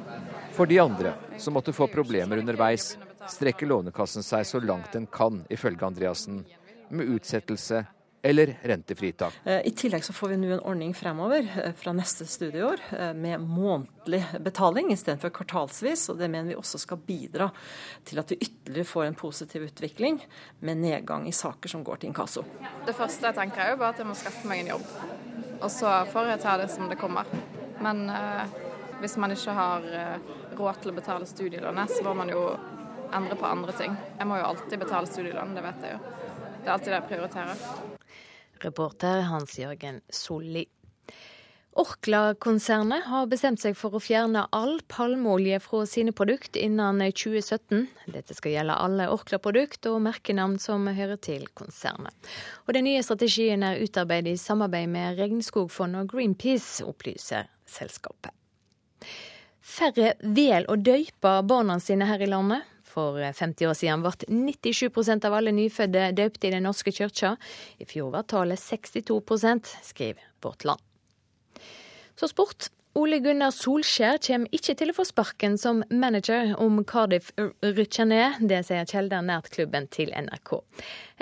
For de andre, som måtte få problemer underveis, strekker Lånekassen seg så langt den kan, ifølge Andreassen, med utsettelse eller rentefritak. Eh, I tillegg så får vi nå en ordning fremover eh, fra neste studieår eh, med månedlig betaling istedenfor kvartalsvis. og Det mener vi også skal bidra til at vi ytterligere får en positiv utvikling med nedgang i saker som går til inkasso. Det første jeg tenker er jo bare at jeg må skaffe meg en jobb. Og så får jeg ta det som det kommer. Men eh, hvis man ikke har råd til å betale studielånet, så må man jo endre på andre ting. Jeg må jo alltid betale studielån, det vet jeg jo. Det er alltid det jeg prioriterer. Reporter Hans-Jørgen Solli. Orkla-konsernet har bestemt seg for å fjerne all palmeolje fra sine produkter innen 2017. Dette skal gjelde alle Orkla-produkt og merkenavn som hører til konsernet. Og Den nye strategien er utarbeidet i samarbeid med Regnskogfondet og Greenpeace, opplyser selskapet. Færre vel å døype barna sine her i landet. For 50 år siden ble 97% av alle nyfødte døpt i Den norske kirka. I fjor var tallet 62 skriver Vårt Land. Så sport. Ole Gunnar Solskjær kommer ikke til å få sparken som manager om Cardiff rykker ned. Det sier kilder nært klubben til NRK.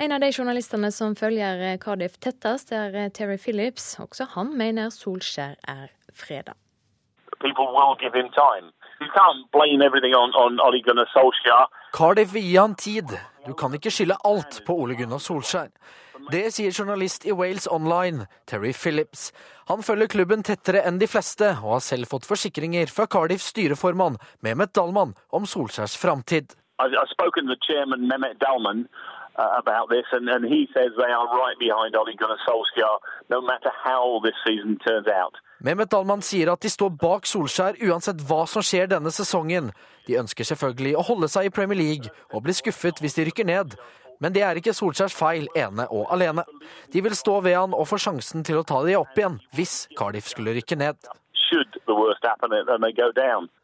En av de journalistene som følger Cardiff tettest, er Terry Phillips. Også han mener Solskjær er freda. People will give him time. Cardiff vil gi han tid. Du kan ikke skylde alt på Ole Gunnar Solskjær. Det sier journalist i Wales Online, Terry Phillips. Han følger klubben tettere enn de fleste, og har selv fått forsikringer fra Cardiffs styreformann Mehmet Dalman om Solskjærs framtid. Uh, about this, and, and he says they are right behind Ole Gunnar Solskjaer, no matter how this season turns out. Mehmet Dalman sier at de står bak Solskjær uansett hva som skjer denne sesongen. De ønsker selvfølgelig å holde seg i Premier League og bli skuffet hvis de rykker ned. Men det er ikke Solskjærs feil ene og alene. De vil stå ved han og få sjansen til å ta de opp igjen hvis Cardiff skulle rykke ned.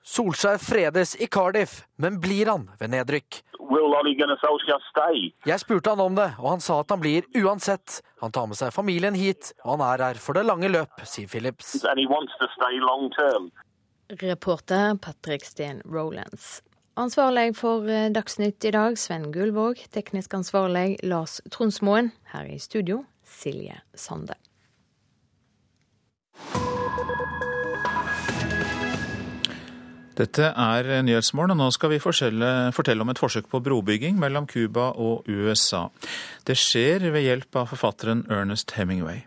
Solskjær fredes i Cardiff, men blir han ved nedrykk? Jeg spurte han om det, og han sa at han blir uansett. Han tar med seg familien hit, og han er her for det lange løp, sier Phillips. Reporter Patrick Steen Rolands. Ansvarlig for eh, Dagsnytt i dag, Sven Gullvåg. Teknisk ansvarlig, Lars Tronsmoen. Her i studio, Silje Sande. Dette er Nyhetsmorgen, og nå skal vi fortelle om et forsøk på brobygging mellom Cuba og USA. Det skjer ved hjelp av forfatteren Ernest Hemingway.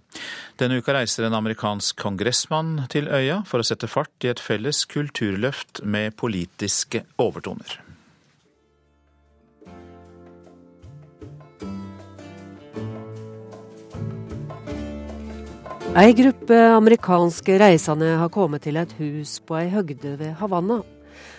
Denne uka reiser en amerikansk kongressmann til øya for å sette fart i et felles kulturløft med politiske overtoner. Ei gruppe amerikanske reisende har kommet til et hus på ei høgde ved Havanna.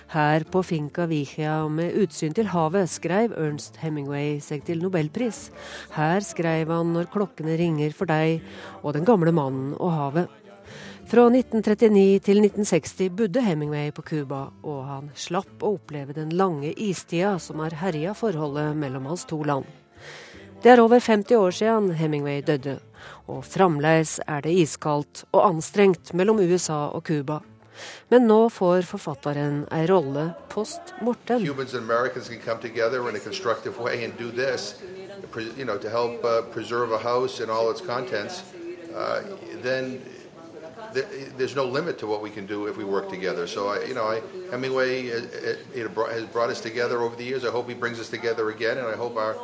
Her på Finca Vigia med utsyn til havet skrev Ernst Hemingway seg til nobelpris. Her skrev han 'Når klokkene ringer for deg' og 'Den gamle mannen og havet'. Fra 1939 til 1960 bodde Hemingway på Cuba, og han slapp å oppleve den lange istida som har herja forholdet mellom hans to land. Det er over 50 år siden Hemingway døde, og fremdeles er det iskaldt og anstrengt mellom USA og Cuba. Men nå får forfatteren ei rolle post mortem. Uh, there's no limit to what we can do if we work together. So, I, you know, I, Hemingway it, it has brought us together over the years. I hope he brings us together again, and I hope our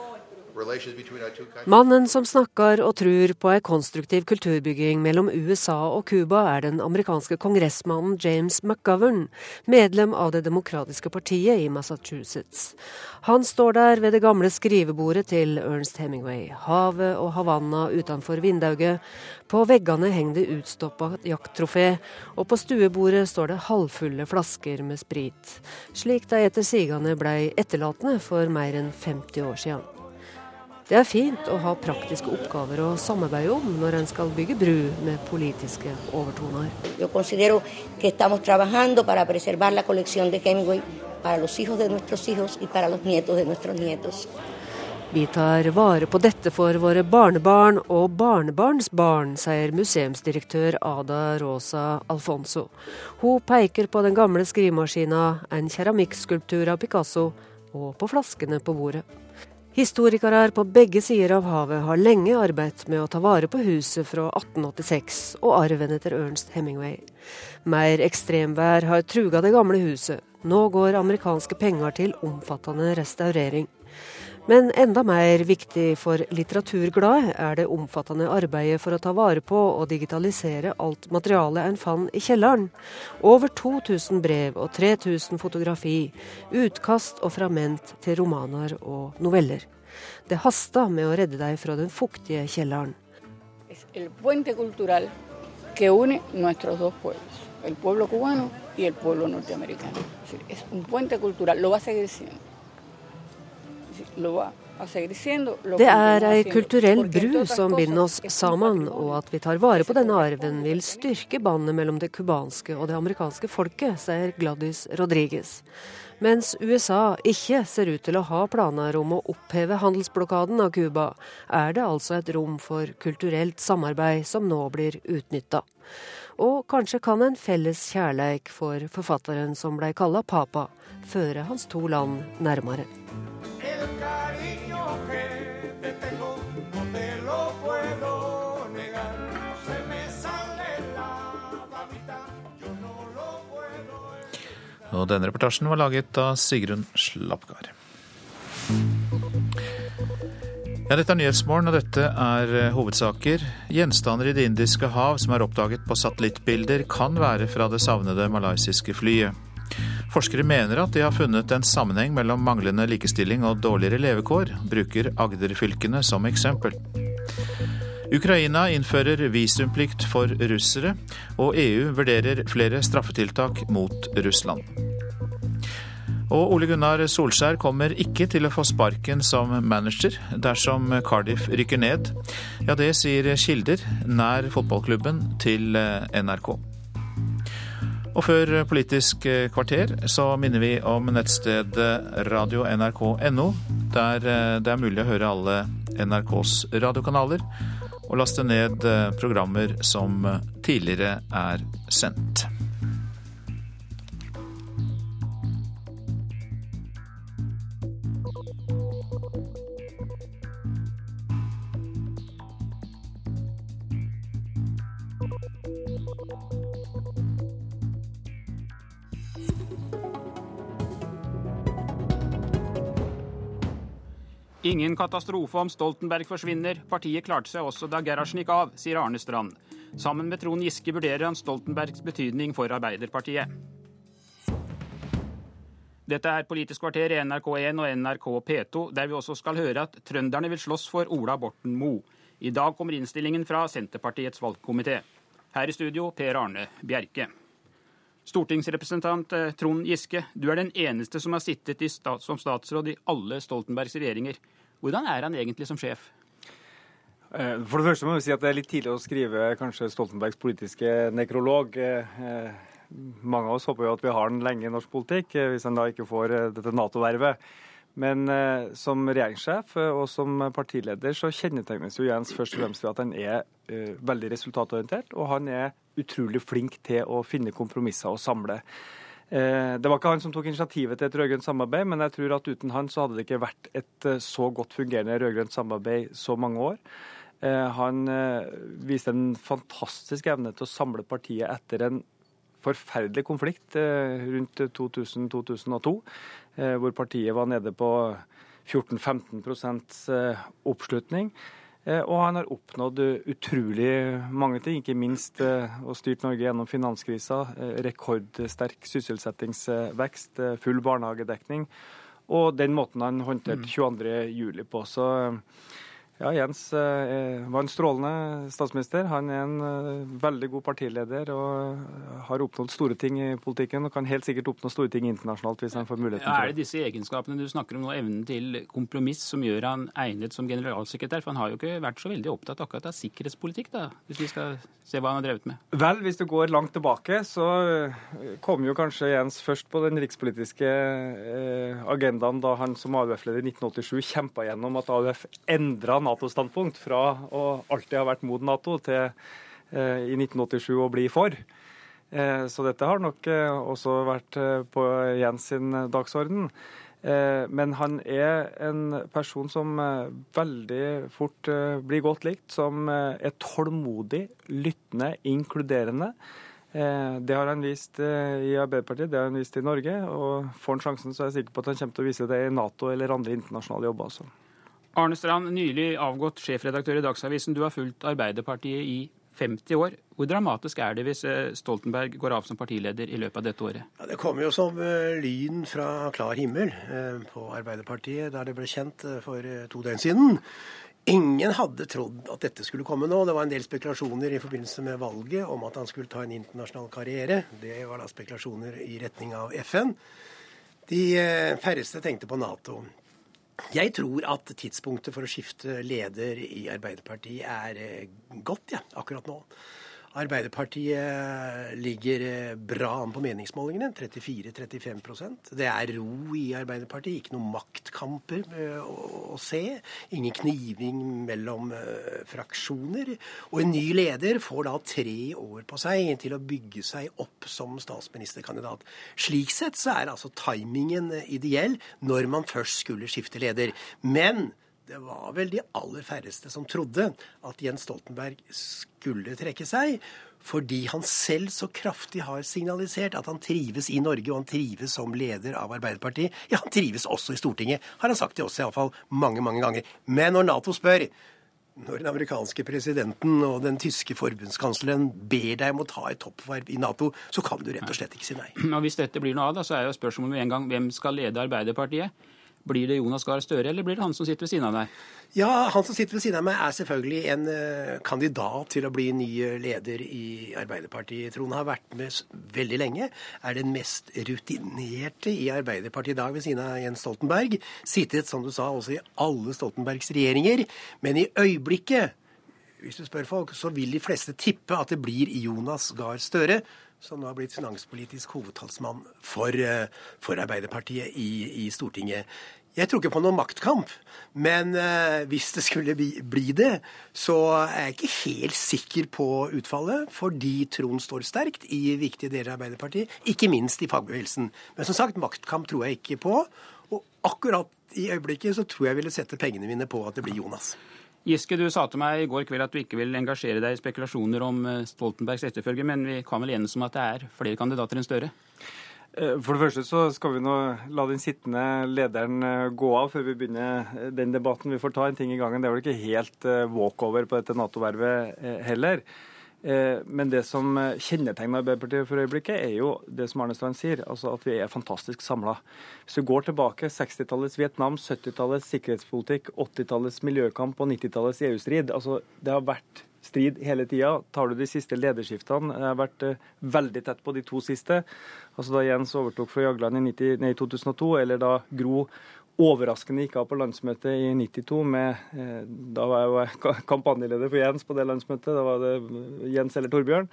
Mannen som snakker og tror på ei konstruktiv kulturbygging mellom USA og Cuba, er den amerikanske kongressmannen James McGovern, medlem av Det demokratiske partiet i Massachusetts. Han står der ved det gamle skrivebordet til Ernst Hemingway, havet og Havanna utenfor vinduet. På veggene henger det utstoppa jakttrofé, og på stuebordet står det halvfulle flasker med sprit, slik de etter sigende blei etterlatne for mer enn 50 år siden. Det er fint å ha praktiske oppgaver å samarbeide om når en skal bygge bru med politiske overtoner. Vi tar vare på dette for våre barnebarn og barnebarnsbarn, sier museumsdirektør Ada Rosa Alfonso. Hun peker på den gamle skrivemaskina, en keramikkskulptur av Picasso og på flaskene på bordet. Historikere på begge sider av havet har lenge arbeidet med å ta vare på huset fra 1886 og arven etter Ernst Hemingway. Mer ekstremvær har truga det gamle huset. Nå går amerikanske penger til omfattende restaurering. Men enda mer viktig for litteraturglade er det omfattende arbeidet for å ta vare på og digitalisere alt materialet en fant i kjelleren. Over 2000 brev og 3000 fotografi, utkast og fragment til romaner og noveller. Det hasta med å redde deg fra den fuktige kjelleren. El puente cultural que une nuestros dos pueblos, el pueblo cubano y el pueblo norteamericano. Es un puente cultural, lo va a seguir siendo. Det er ei kulturell bru som binder oss sammen, og at vi tar vare på denne arven vil styrke båndet mellom det cubanske og det amerikanske folket, sier Gladys Rodriguez. Mens USA ikke ser ut til å ha planer om å oppheve handelsblokaden av Cuba, er det altså et rom for kulturelt samarbeid som nå blir utnytta. Og kanskje kan en felles kjærleik for forfatteren som blei kalla papa, føre hans to land nærmere. Og denne reportasjen var laget av Sigrun Slapgard. Ja, dette er Nyhetsmorgen, og dette er eh, hovedsaker. Gjenstander i Det indiske hav som er oppdaget på satellittbilder, kan være fra det savnede malaysiske flyet. Forskere mener at de har funnet en sammenheng mellom manglende likestilling og dårligere levekår, bruker Agder-fylkene som eksempel. Ukraina innfører visumplikt for russere, og EU vurderer flere straffetiltak mot Russland. Og Ole Gunnar Solskjær kommer ikke til å få sparken som manager dersom Cardiff rykker ned. Ja, det sier kilder nær fotballklubben til NRK. Og før Politisk kvarter så minner vi om nettstedet radio.nrk.no, der det er mulig å høre alle NRKs radiokanaler og laste ned programmer som tidligere er sendt. Ingen katastrofe om Stoltenberg forsvinner. Partiet klarte seg også da Gerhardsen gikk av, sier Arne Strand. Sammen med Trond Giske vurderer han Stoltenbergs betydning for Arbeiderpartiet. Dette er Politisk kvarter i NRK1 og NRK P2, der vi også skal høre at trønderne vil slåss for Ola Borten Moe. I dag kommer innstillingen fra Senterpartiets valgkomité. Her i studio Per Arne Bjerke. Stortingsrepresentant eh, Trond Giske, du er den eneste som har sittet stat som statsråd i alle Stoltenbergs regjeringer. Hvordan er han egentlig som sjef? Eh, for det første må vi si at det er litt tidlig å skrive kanskje Stoltenbergs politiske nekrolog. Eh, mange av oss håper jo at vi har den lenge i norsk politikk, hvis han da ikke får dette Nato-vervet. Men eh, som regjeringssjef og som partileder så kjennetegnes jo Jens først og fremst ved at han er eh, veldig resultatorientert, og han er utrolig flink til å finne kompromisser og samle. Eh, det var ikke han som tok initiativet til et rød-grønt samarbeid, men jeg tror at uten han så hadde det ikke vært et eh, så godt fungerende rød-grønt samarbeid så mange år. Eh, han viste en fantastisk evne til å samle partiet etter en forferdelig konflikt rundt 2000-2002. Eh, hvor partiet var nede på 14-15 eh, oppslutning. Eh, og han har oppnådd utrolig mange ting, ikke minst og styrt Norge gjennom finanskrisa. Rekordsterk sysselsettingsvekst, full barnehagedekning. Og den måten han håndterte 22.07 mm. på. Så ja, Jens eh, var en strålende statsminister. Han er en eh, veldig god partileder og har oppnådd store ting i politikken. Og kan helt sikkert oppnå store ting internasjonalt hvis han får muligheten ja, Er det disse egenskapene du snakker om nå, evnen til kompromiss, som gjør han egnet som generalsekretær? For han har jo ikke vært så veldig opptatt akkurat av sikkerhetspolitikk, da, hvis vi skal se hva han har drevet med? Vel, hvis du går langt tilbake, så eh, kom jo kanskje Jens først på den rikspolitiske agendaen da han som AUF-leder i 1987 kjempa gjennom at AUF endra Nato-standpunkt fra å alltid ha vært mot Nato til eh, i 1987 å bli for. Eh, så dette har nok eh, også vært på Jens sin dagsorden. Men han er en person som veldig fort blir godt likt, som er tålmodig, lyttende, inkluderende. Det har han vist i Arbeiderpartiet, det har han vist i Norge. Og får han sjansen, så er jeg sikker på at han kommer til å vise det i Nato eller andre internasjonale jobber også. Arne Strand, nylig avgått sjefredaktør i Dagsavisen. Du har fulgt Arbeiderpartiet i 50 år. Hvor dramatisk er det hvis eh, Stoltenberg går av som partileder i løpet av dette året? Ja, det kommer jo som eh, lyn fra klar himmel eh, på Arbeiderpartiet der det ble kjent for to døgn siden. Ingen hadde trodd at dette skulle komme nå. Det var en del spekulasjoner i forbindelse med valget om at han skulle ta en internasjonal karriere. Det var da spekulasjoner i retning av FN. De færreste tenkte på Nato. Jeg tror at tidspunktet for å skifte leder i Arbeiderpartiet er eh, godt ja, akkurat nå. Arbeiderpartiet ligger eh, bra an på meningsmålingene. 34-35% Det er ro i Arbeiderpartiet. Ikke noen maktkamper eh, å, se. Ingen kniving mellom uh, fraksjoner. Og en ny leder får da tre år på seg til å bygge seg opp som statsministerkandidat. Slik sett så er altså timingen ideell når man først skulle skifte leder. Men det var vel de aller færreste som trodde at Jens Stoltenberg skulle trekke seg, fordi han selv så kraftig har signalisert at han trives i Norge, og han trives som leder av Arbeiderpartiet. Ja, han trives også i Stortinget, har han sagt til oss iallfall mange, mange ganger. Men når Nato spør, når den amerikanske presidenten og den tyske forbundskansleren ber deg om å ta et toppverv i Nato, så kan du rett og slett ikke si nei. Og Hvis dette blir noe av, da, så er jo spørsmålet med en gang hvem skal lede Arbeiderpartiet? Blir det Jonas Gahr Støre, eller blir det han som sitter ved siden av deg? Ja, Han som sitter ved siden av meg, er selvfølgelig en uh, kandidat til å bli ny leder i Arbeiderpartiet. Trond har vært med veldig lenge. Er den mest rutinerte i Arbeiderpartiet i dag ved siden av Jens Stoltenberg. Sittet, som du sa, også i alle Stoltenbergs regjeringer. Men i øyeblikket hvis du spør folk, så vil de fleste tippe at det blir Jonas Gahr Støre, som nå har blitt finanspolitisk hovedtalsmann for, uh, for Arbeiderpartiet i, i Stortinget. Jeg tror ikke på noen maktkamp, men eh, hvis det skulle bli, bli, det, så er jeg ikke helt sikker på utfallet, fordi Trond står sterkt i viktige deler av Arbeiderpartiet, ikke minst i fagbevegelsen. Men som sagt, maktkamp tror jeg ikke på. Og akkurat i øyeblikket så tror jeg ville sette pengene mine på at det blir Jonas. Giske, du sa til meg i går kveld at du ikke vil engasjere deg i spekulasjoner om eh, Stoltenbergs etterfølger, men vi kan vel enes om at det er flere kandidater enn Støre? Eh, for det første så skal vi nå la den sittende lederen eh, gå av før vi begynner den debatten. Vi får ta en ting i gangen. Det er vel ikke helt walkover på dette Nato-vervet heller. Men det som kjennetegner Arbeiderpartiet for øyeblikket, er jo det som Arne Strand sier, altså at vi er fantastisk samla. Hvis du går tilbake 60-tallets Vietnam, 70-tallets sikkerhetspolitikk, 80-tallets miljøkamp og 90-tallets EU-strid. altså Det har vært strid hele tida. Tar du de siste lederskiftene, jeg har vært eh, veldig tett på de to siste. Altså Da Jens overtok fra Jagland i, 90, nei, 2002, eller da Gro overraskende gikk av på landsmøtet i 92 med eh, Da var jeg kampanjeleder for Jens på det landsmøtet. Da var det Jens eller Torbjørn.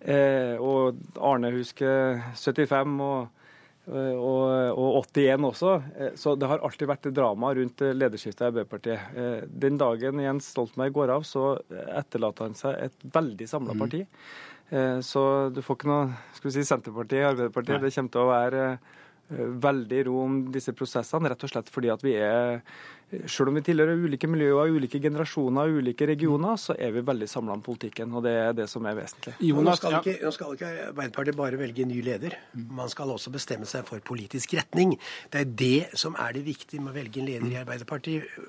Eh, og Arne husker 75 og Eh, og, og 81 også. Så det har alltid vært drama rundt lederskiftet i Arbeiderpartiet. Den dagen Jens Stoltenberg går av, så etterlater han seg et veldig samla mm. parti. Så du får ikke noe skal vi si, Senterpartiet i Arbeiderpartiet. Nei. Det kommer til å være veldig ro om disse prosessene, rett og slett fordi at vi er selv om vi tilhører ulike miljøer, ulike generasjoner og ulike regioner, så er vi veldig samla om politikken. Og det er det som er vesentlig. Jonas, nå, skal ikke, nå skal ikke Arbeiderpartiet bare velge ny leder. Man skal også bestemme seg for politisk retning. Det er det som er det viktige med å velge en leder i Arbeiderpartiet.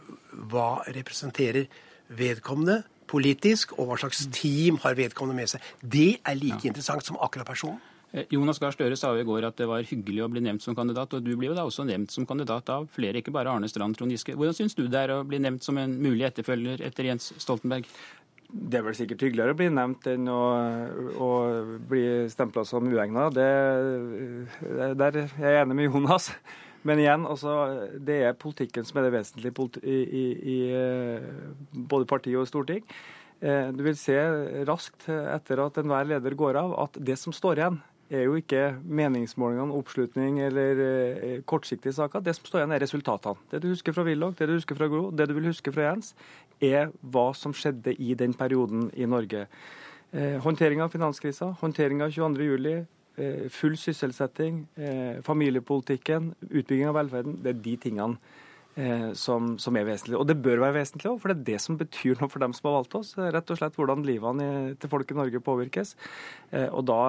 Hva representerer vedkommende politisk, og hva slags team har vedkommende med seg. Det er like ja. interessant som akkurat personen. Eh, Jonas Gahr Støre sa jo i går at det var hyggelig å bli nevnt som kandidat, og du blir jo da også nevnt som kandidat av flere, ikke bare Arne Strand Trond Giske. Hvordan syns du det er å bli nevnt som en mulig etterfølger etter Jens Stoltenberg? Det er vel sikkert hyggeligere å bli nevnt enn å, å bli stempla som uegna. Der er jeg enig med Jonas. Men igjen, altså, det er politikken som er det vesentlige i, i, i eh, både parti og storting. Eh, du vil se raskt etter at enhver leder går av, at det som står igjen, er jo ikke meningsmålingene, oppslutning eller eh, kortsiktige saker. Det som står igjen, er resultatene. Det du husker fra Willoch, det du husker fra Gro, det du vil huske fra Jens, er hva som skjedde i den perioden i Norge. Eh, håndtering av finanskrisa, håndtering av 22.07, eh, full sysselsetting, eh, familiepolitikken, utbygging av velferden. Det er de tingene Eh, som, som, er vesentlig. Og det bør være vesentlig òg, for det er det som betyr noe for dem som har valgt oss. Rett og slett hvordan livene til folk i Norge påvirkes. Eh, og da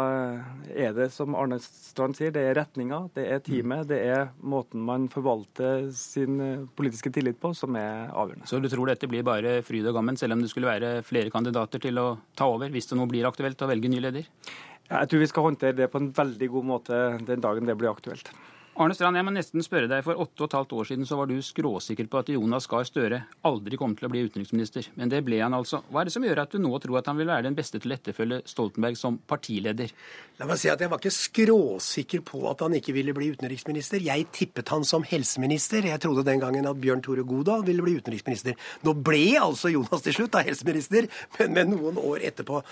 er det, som Arne Strand sier, det er retninga, det er teamet, det er måten man forvalter sin eh, politiske tillit på, som er avgjørende. Så du tror dette blir bare fryd og gammen, selv om det skulle være flere kandidater til å ta over, hvis det nå blir aktuelt å velge ny leder? Jeg tror vi skal håndtere det på en veldig god måte den dagen det blir aktuelt. Arne Strand, jeg må nesten spørre deg. For åtte og et halvt år siden så var du skråsikker på at Jonas Gahr Støre aldri kom til å bli utenriksminister. Men det ble han altså. Hva er det som gjør at du nå tror at han vil være den beste til å etterfølge Stoltenberg som partileder? La meg si at Jeg var ikke skråsikker på at han ikke ville bli utenriksminister. Jeg tippet han som helseminister. Jeg trodde den gangen at Bjørn Tore Godal ville bli utenriksminister. Nå ble altså Jonas til slutt da helseminister, men, men noen år etterpå.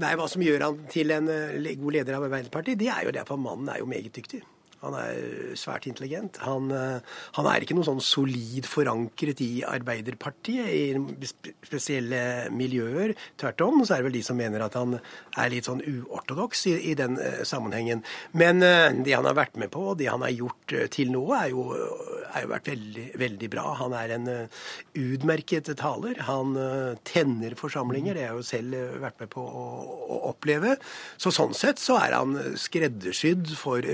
Nei, Hva som gjør han til en eh, god leder av Arbeiderpartiet, det er jo derfor mannen er jo meget dyktig. Han er svært intelligent. Han, eh, han, er ikke noe sånn solid forankret i Arbeiderpartiet, i spesielle miljøer. Tvert om så er det vel de som mener at han er litt sånn uortodoks i, i den uh, sammenhengen. Men uh, det han har vært med på, det han har gjort til nå, er jo, er jo vært veldig, veldig bra. Han er en utmerket taler. Han tenner forsamlinger. Det har jeg jo selv vært med på å, å, oppleve. Så sånn sett så er han skreddersydd for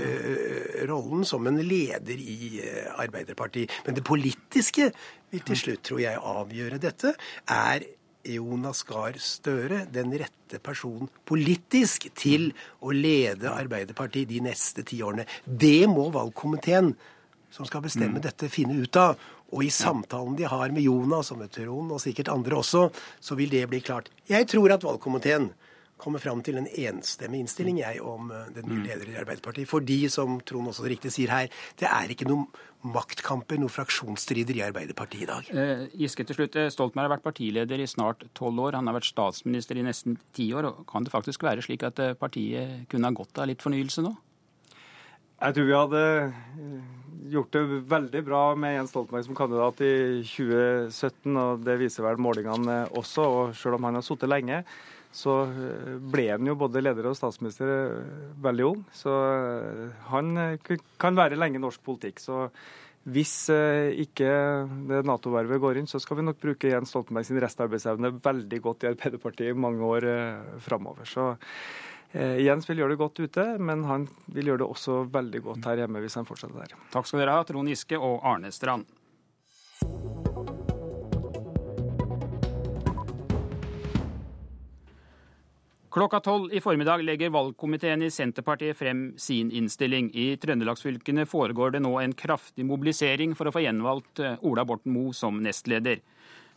rollen som en leder i eh, Arbeiderpartiet. Men det politiske vil til slutt, tror jeg, avgjøre dette. Er Jonas Gahr Støre den rette personen politisk til å lede Arbeiderpartiet de neste ti årene? Det må valgkomiteen som skal bestemme mm. dette, finne ut av. Og i samtalen de har med Jonas og med Trond og sikkert andre også, så vil det bli klart. Jeg tror at valgkomiteen kommer fram til en enstemmig innstilling jeg, om eh, den nye mm. leder i Arbeiderpartiet. Fordi, som Trond også riktig sier her, det er ikke noen maktkamper, noen fraksjonsstrider i Arbeiderpartiet i dag. Eh, Giske til slutt. Eh, Stoltenberg har vært partileder i snart tolv år. Han har vært statsminister i nesten ti år. Kan det faktisk være slik at eh, partiet kunne ha godt av litt fornyelse nå? Jeg tror vi hadde gjort det veldig bra med Jens Stoltenberg som kandidat i 2017, og det viser vel målingene også. Og selv om han har sittet lenge, så eh, ble han jo både leder og statsminister eh, veldig ung. Så eh, han kan være lenge i norsk politikk. Så hvis ikke det Nato-vervet går inn, så skal vi nok bruke Jens Stoltenberg sin restarbeidsevne veldig godt i Arbeiderpartiet i mange år framover. Så Jens vil gjøre det godt ute, men han vil gjøre det også veldig godt her hjemme hvis han fortsetter der. Takk skal dere ha, Trond Giske og Arne Strand. Klokka tolv i formiddag legger valgkomiteen i Senterpartiet frem sin innstilling. I trøndelagsfylkene foregår det nå en kraftig mobilisering for å få gjenvalgt eh, Ola Borten Moe som nestleder.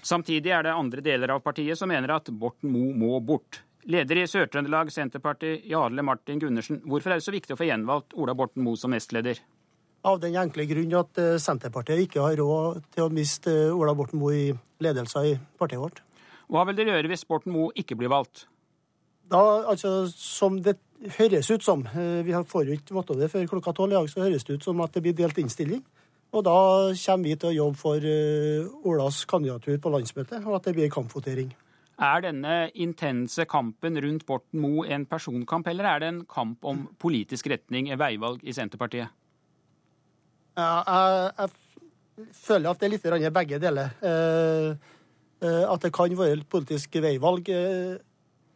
Samtidig er det andre deler av partiet som mener at Borten Moe må bort. Leder i Sør-Trøndelag Senterparti, Jarle Martin Gundersen, hvorfor er det så viktig å få gjenvalgt Ola Borten Moe som nestleder? Av den enkle grunn at eh, Senterpartiet ikke har råd til å miste eh, Ola Borten Moe i ledelsen i partiet vårt. Hva vil dere gjøre hvis Borten Moe ikke blir valgt? Da, altså, som det høres ut som, eh, vi får jo ikke vite det før klokka tolv i dag, så høres det ut som at det blir delt innstilling. Og da kommer vi til å jobbe for uh, Olas kandidatur på landsmøtet, og at det blir kampvotering. Er denne intense kampen rundt Borten Moe en personkamp, eller er det en kamp om politisk retning, veivalg i Senterpartiet? Ja, jeg, jeg, føler at det er litt begge deler. Uh, uh, at det kan være et politisk veivalg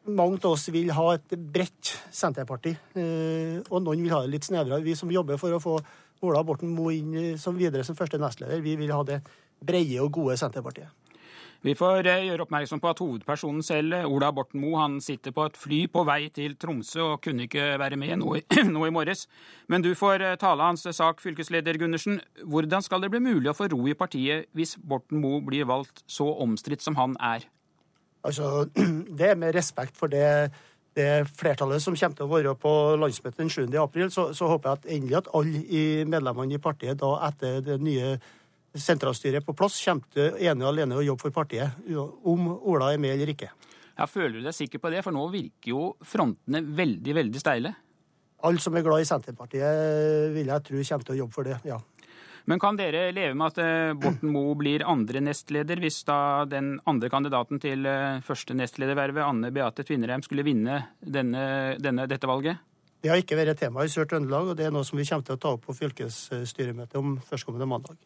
mange av oss vil ha et bredt Senterparti, eh, og noen vil ha det litt snevrere. Vi som jobber for å få Ola Borten Moe inn som videre som første nestleder, vi vil ha det brede og gode Senterpartiet. Vi får eh, gjøre oppmerksom på at hovedpersonen selv, Ola Borten Moe, han sitter på et fly på vei til Tromsø og kunne ikke være med nå i, nå i morges. Men du får eh, tale hans sak, fylkesleder Gundersen. Hvordan skal det bli mulig å få ro i partiet hvis Borten Moe blir valgt så omstridt som han er? Altså, det er med respekt for det, det, flertallet som kommer til å være på landsmøtet den 7. april, så, så håper jeg at endelig at alle medlemmene i partiet da etter det nye sentralstyret på plass kommer til ene og alene å jobbe for partiet, om Ola er med eller ikke. Ja, Føler du deg sikker på det? For nå virker jo frontene veldig, veldig steile. Alle som er glad i Senterpartiet, vil jeg tro kommer til å jobbe for det, ja. Men kan dere leve med at eh, Borten Moe blir andre nestleder, hvis da den andre kandidaten til eh, første nestledervervet, Anne Beate Tvinnereim, skulle vinne denne, denne, dette valget? Det har ikke vært tema i Sør-Trøndelag, og det er noe som vi kommer til å ta opp på fylkesstyremøtet om førstkommende mandag.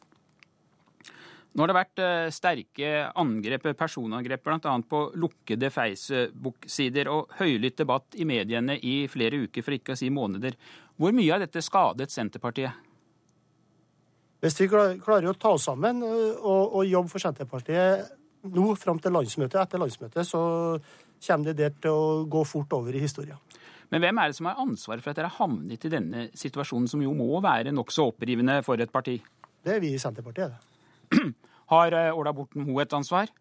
Nå har det vært eh, sterke angrep, personangrep, bl.a. på lukkede Facebook-sider og høylytt debatt i mediene i flere uker, for ikke å si måneder. Hvor mye har dette skadet Senterpartiet? Hvis vi klarer å ta oss sammen eh, og, og jobbe for Senterpartiet nå fram til landsmøtet, etter landsmøtet, så kommer det der til å gå fort over i historien. Men hvem er det som har ansvaret for at dere har havnet i denne situasjonen, som jo må være nokså opprivende for et parti? Det er vi i Senterpartiet, det. Har eh, Ola Borten Moe et ansvar?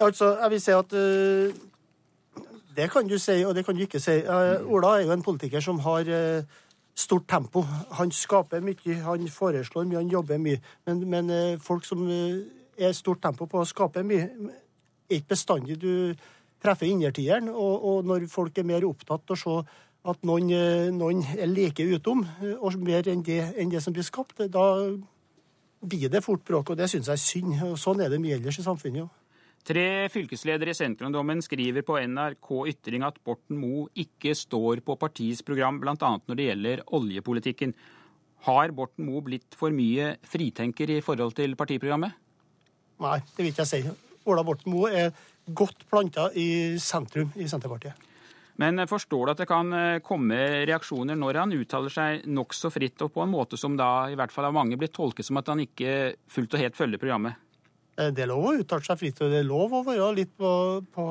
Altså, jeg vil si at uh, Det kan du si, og det kan du ikke si. Uh, Ola er jo en politiker som har uh, stort tempo. Han skaper mye, han foreslår mye, han jobber mye. Men, men eh, folk som eh, er stort tempo på å skape mye, er ikke bestandig du treffer innertieren. Og, og, når folk er mer opptatt av å se at noen, eh, noen er like utom, og mer enn det, enn det som blir skapt, da blir det fort bråk. Og det syns jeg er synd. Og sånn er det mye ellers i samfunnet òg. Tre fylkesledere i Senterungdommen skriver på NRK Ytring at Borten Moe ikke står på partiets program, bl.a. når det gjelder oljepolitikken. Har Borten Moe blitt for mye fritenker i forhold til partiprogrammet? Nei, det vil ikke jeg si. Ola Borten Moe er godt planta i sentrum i Senterpartiet. Men forstår du at det kan eh, komme reaksjoner når han uttaler seg nokså fritt, og på en måte som da i hvert fall av mange blir tolket som at han ikke fullt og helt følger programmet? Eh, det er lov å uttale seg fritt, og det er lov å være litt på, på,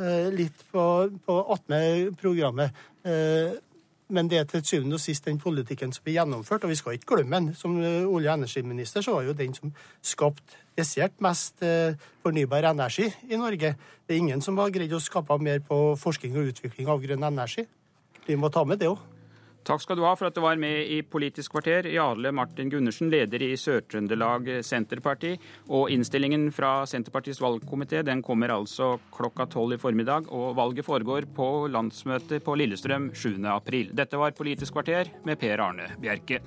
eh, litt på, på attmed programmet. Eh, Men det er til syvende og sist den politikken som er gjennomført, og vi skal ikke glemme den. Som olje- og energiminister så var jo den som skapte desidert mest fornybar energi i Norge. Det er ingen som har greid å skape mer på forskning og utvikling av grønn energi. Vi må ta med det òg. Takk skal du ha for at du var med i Politisk kvarter, Jarle Martin Gundersen, leder i Sør-Trøndelag Senterparti. Og innstillingen fra Senterpartiets valgkomité den kommer altså klokka tolv i formiddag. Og valget foregår på landsmøtet på Lillestrøm 7. april. Dette var Politisk kvarter med Per Arne Bjerke.